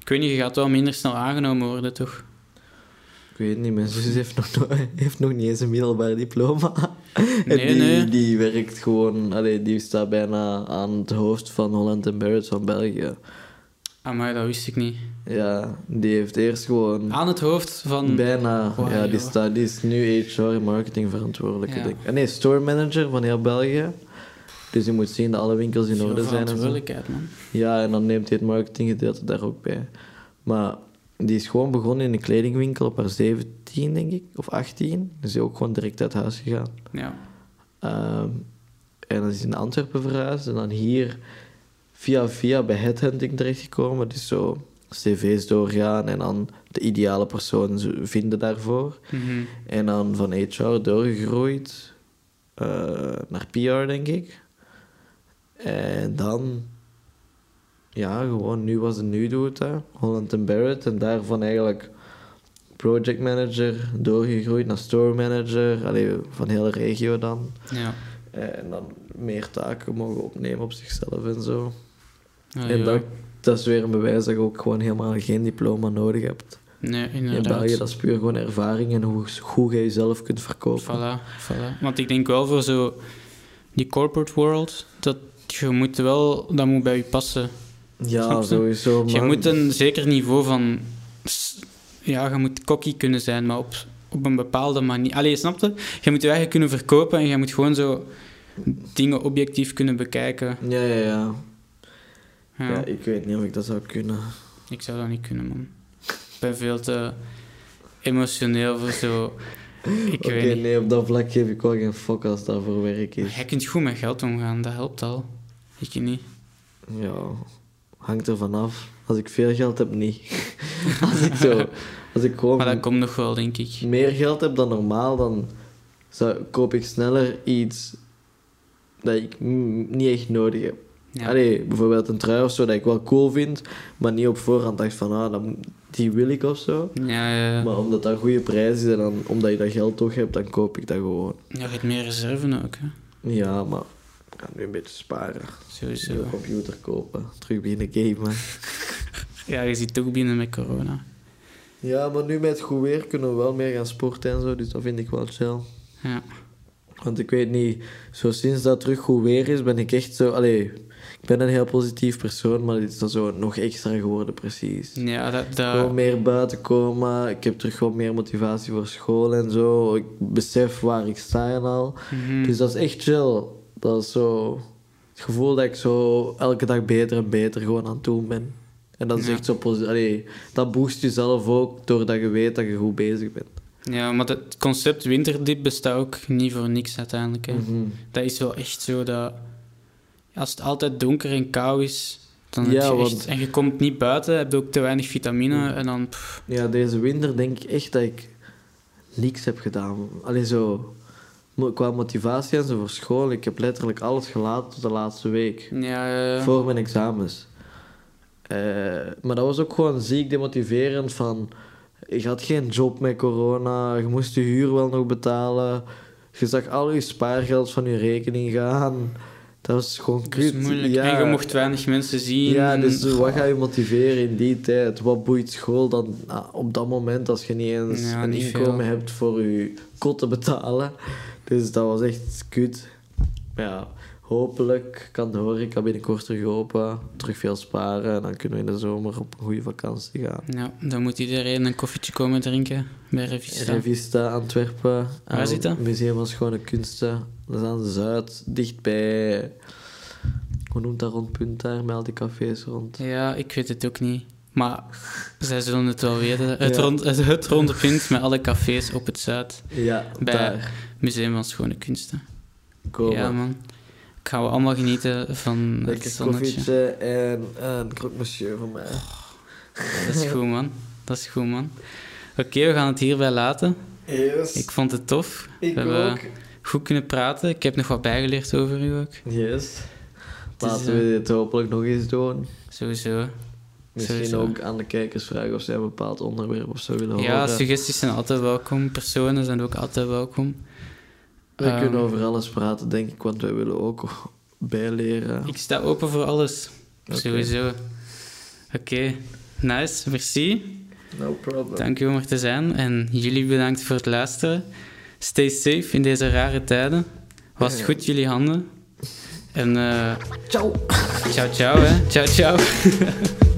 [SPEAKER 2] Ik weet niet, je gaat wel minder snel aangenomen worden, toch?
[SPEAKER 3] Ik weet niet, mijn zus heeft nog, no- heeft nog niet eens een middelbaar diploma. en
[SPEAKER 2] Nee,
[SPEAKER 3] die,
[SPEAKER 2] nee.
[SPEAKER 3] die werkt gewoon, allee, die staat bijna aan het hoofd van Holland en Barrett van België.
[SPEAKER 2] Maar dat wist ik niet.
[SPEAKER 3] Ja, die heeft eerst gewoon
[SPEAKER 2] Aan het hoofd van...
[SPEAKER 3] bijna,
[SPEAKER 2] Wow,
[SPEAKER 3] ja, die,
[SPEAKER 2] joh.
[SPEAKER 3] staat, die is nu HR marketing verantwoordelijk.
[SPEAKER 2] Ja.
[SPEAKER 3] denk ik. Ah, Nee, store manager van heel België. Dus je moet zien dat alle winkels in
[SPEAKER 2] Veel
[SPEAKER 3] orde zijn en zo.
[SPEAKER 2] man.
[SPEAKER 3] Ja, en dan neemt hij het marketinggedeelte daar ook bij. Maar die is gewoon begonnen in een kledingwinkel op haar 17, denk ik, of 18. Dus die is ook gewoon direct uit huis gegaan.
[SPEAKER 2] Ja.
[SPEAKER 3] Ehm, en dan is in Antwerpen verhuisd en dan hier via via bij Headhunting terechtgekomen. Dus zo cv's doorgaan en dan de ideale persoon vinden daarvoor.
[SPEAKER 2] Mhm.
[SPEAKER 3] En dan van HR doorgegroeid eh, naar PR, denk ik. En dan, ja, gewoon nu was het nu doet, hè. Holland en Barrett. En daarvan eigenlijk project manager doorgegroeid naar store manager. Allee, van de hele regio dan.
[SPEAKER 2] Ja.
[SPEAKER 3] En dan meer taken mogen opnemen op zichzelf en zo.
[SPEAKER 2] Ah,
[SPEAKER 3] en
[SPEAKER 2] ja.
[SPEAKER 3] dat, dat is weer een bewijs dat je ook gewoon helemaal geen diploma nodig hebt.
[SPEAKER 2] Nee,
[SPEAKER 3] In
[SPEAKER 2] inderdaad.
[SPEAKER 3] België, dat is puur gewoon ervaring en hoe, hoe je jezelf kunt verkopen.
[SPEAKER 2] Voilà, voilà. Want ik denk wel voor zo die corporate world, dat je moet wel, dat moet bij je passen.
[SPEAKER 3] Ja,
[SPEAKER 2] je?
[SPEAKER 3] sowieso.
[SPEAKER 2] Je
[SPEAKER 3] man.
[SPEAKER 2] moet een zeker niveau van, ja, je moet cocky kunnen zijn, maar op, op een bepaalde manier. Allee, snap je? Je moet je eigen kunnen verkopen en je moet gewoon zo dingen objectief kunnen bekijken.
[SPEAKER 3] Ja, ja, ja,
[SPEAKER 2] Ja,
[SPEAKER 3] ja. ik weet niet of ik dat zou kunnen.
[SPEAKER 2] Ik zou dat niet kunnen, man. Ik ben veel te emotioneel voor zo. Ik weet niet.
[SPEAKER 3] nee, op dat vlak geef ik wel geen fuck als dat voor werk is.
[SPEAKER 2] Jij kunt goed met geld omgaan, dat helpt al. Ik niet.
[SPEAKER 3] Ja, hangt er vanaf. Als ik veel geld heb, niet. als ik zo... Als ik gewoon
[SPEAKER 2] Maar dat komt nog wel, denk ik.
[SPEAKER 3] meer geld heb dan normaal, dan zou, koop ik sneller iets dat ik niet echt nodig heb.
[SPEAKER 2] Ja.
[SPEAKER 3] Allee, bijvoorbeeld een trui of zo dat ik wel cool vind, maar niet op voorhand dacht van, ah, die wil ik of zo.
[SPEAKER 2] Ja, ja.
[SPEAKER 3] Maar omdat dat een goede prijs is en dan, omdat je dat geld toch hebt, dan koop ik dat gewoon.
[SPEAKER 2] Ja, je hebt meer reserve ook, hè.
[SPEAKER 3] Ja, maar ga nu een beetje sparen.
[SPEAKER 2] Sowieso.
[SPEAKER 3] Nieuwe computer kopen, terug beginnen gamen.
[SPEAKER 2] Ja, je ziet toch binnen met corona.
[SPEAKER 3] Ja, maar nu met goed weer kunnen we wel meer gaan sporten en zo, dus dat vind ik wel chill.
[SPEAKER 2] Ja.
[SPEAKER 3] Want ik weet niet, zo sinds dat terug goed weer is, ben ik echt zo... Allee, ik ben een heel positief persoon, maar dit is dan zo nog extra geworden, precies.
[SPEAKER 2] Ja, dat...
[SPEAKER 3] Gewoon
[SPEAKER 2] dat
[SPEAKER 3] meer buiten komen, ik heb terug wat meer motivatie voor school en zo. Ik besef waar ik sta en al.
[SPEAKER 2] Mhm.
[SPEAKER 3] Dus dat is echt chill. Dat is zo... Het gevoel dat ik zo elke dag beter en beter gewoon aan het doen ben. En dat is
[SPEAKER 2] Ja.
[SPEAKER 3] echt zo positief. Dat boost jezelf ook, doordat je weet dat je goed bezig bent.
[SPEAKER 2] Ja, maar het concept winterdip bestaat ook niet voor niks uiteindelijk. Hè.
[SPEAKER 3] Mhm.
[SPEAKER 2] Dat is wel echt zo dat... Als het altijd donker en koud is, dan
[SPEAKER 3] Ja,
[SPEAKER 2] je
[SPEAKER 3] want-
[SPEAKER 2] echt... En je komt niet buiten, heb je ook te weinig vitamine en dan... pff,
[SPEAKER 3] Ja, deze winter denk ik echt dat ik niks heb gedaan. Alleen zo, qua motivatie en zo voor school, ik heb letterlijk alles gelaten tot de laatste week.
[SPEAKER 2] ja, ja, ja.
[SPEAKER 3] Voor mijn examens. Eh, maar dat was ook gewoon ziek demotiverend van... Je had geen job met corona, je moest je huur wel nog betalen. Je zag al je spaargeld van je rekening gaan. Dat was gewoon
[SPEAKER 2] Dat is
[SPEAKER 3] kut.
[SPEAKER 2] moeilijk.
[SPEAKER 3] Ja.
[SPEAKER 2] En je mocht weinig mensen zien.
[SPEAKER 3] Ja, dus wat ga je motiveren in die tijd? Wat boeit school dan ah, op dat moment als je niet eens
[SPEAKER 2] Ja,
[SPEAKER 3] een
[SPEAKER 2] niet
[SPEAKER 3] inkomen
[SPEAKER 2] veel.
[SPEAKER 3] hebt voor je kot te betalen? Dus dat was echt kut. Maar ja, hopelijk kan de horeca binnenkort terug open, terug veel sparen en dan kunnen we in de zomer op een goede vakantie gaan.
[SPEAKER 2] Ja, dan moet iedereen een koffietje komen drinken bij Revista.
[SPEAKER 3] Revista Antwerpen.
[SPEAKER 2] Waar zit dat?
[SPEAKER 3] het Museum van Schone Kunsten. Dat is aan de Zuid, dichtbij... Hoe noemt dat rondpunt daar, met al die cafés rond?
[SPEAKER 2] Ja, ik weet het ook niet. Maar zij zullen het wel weten. Het,
[SPEAKER 3] Ja.
[SPEAKER 2] rond, het, het punt met alle cafés op het Zuid.
[SPEAKER 3] Ja,
[SPEAKER 2] Bij-
[SPEAKER 3] daar.
[SPEAKER 2] Museum van Schone Kunsten.
[SPEAKER 3] Komen.
[SPEAKER 2] Ja, man. gaan we allemaal genieten van het
[SPEAKER 3] Lekker
[SPEAKER 2] zonnetje.
[SPEAKER 3] koffietje en een croque monsieur van mij.
[SPEAKER 2] Dat is goed, man. Dat is goed, man. Oké, we gaan het hierbij laten.
[SPEAKER 3] Yes.
[SPEAKER 2] Ik vond het tof.
[SPEAKER 3] Ik
[SPEAKER 2] we hebben
[SPEAKER 3] ook.
[SPEAKER 2] goed kunnen praten. Ik heb nog wat bijgeleerd over u ook.
[SPEAKER 3] Yes. Laten
[SPEAKER 2] eh,
[SPEAKER 3] we dit hopelijk nog eens doen.
[SPEAKER 2] Sowieso.
[SPEAKER 3] Misschien
[SPEAKER 2] Sowieso.
[SPEAKER 3] ook aan de kijkers vragen of zij een bepaald onderwerp of zo willen
[SPEAKER 2] Ja,
[SPEAKER 3] horen.
[SPEAKER 2] suggesties zijn altijd welkom. Personen zijn ook altijd welkom.
[SPEAKER 3] We
[SPEAKER 2] Ehm,
[SPEAKER 3] kunnen over alles praten, denk ik, want wij willen ook bijleren.
[SPEAKER 2] Ik sta open voor alles. Sowieso. Oké, nice. Merci.
[SPEAKER 3] No problem.
[SPEAKER 2] Dank u om er te zijn. En jullie bedankt voor het luisteren. Stay safe in deze rare tijden. Was
[SPEAKER 3] Ja.
[SPEAKER 2] goed jullie handen. En eh
[SPEAKER 3] Ciao.
[SPEAKER 2] ciao ciao hè. Ciao ciao.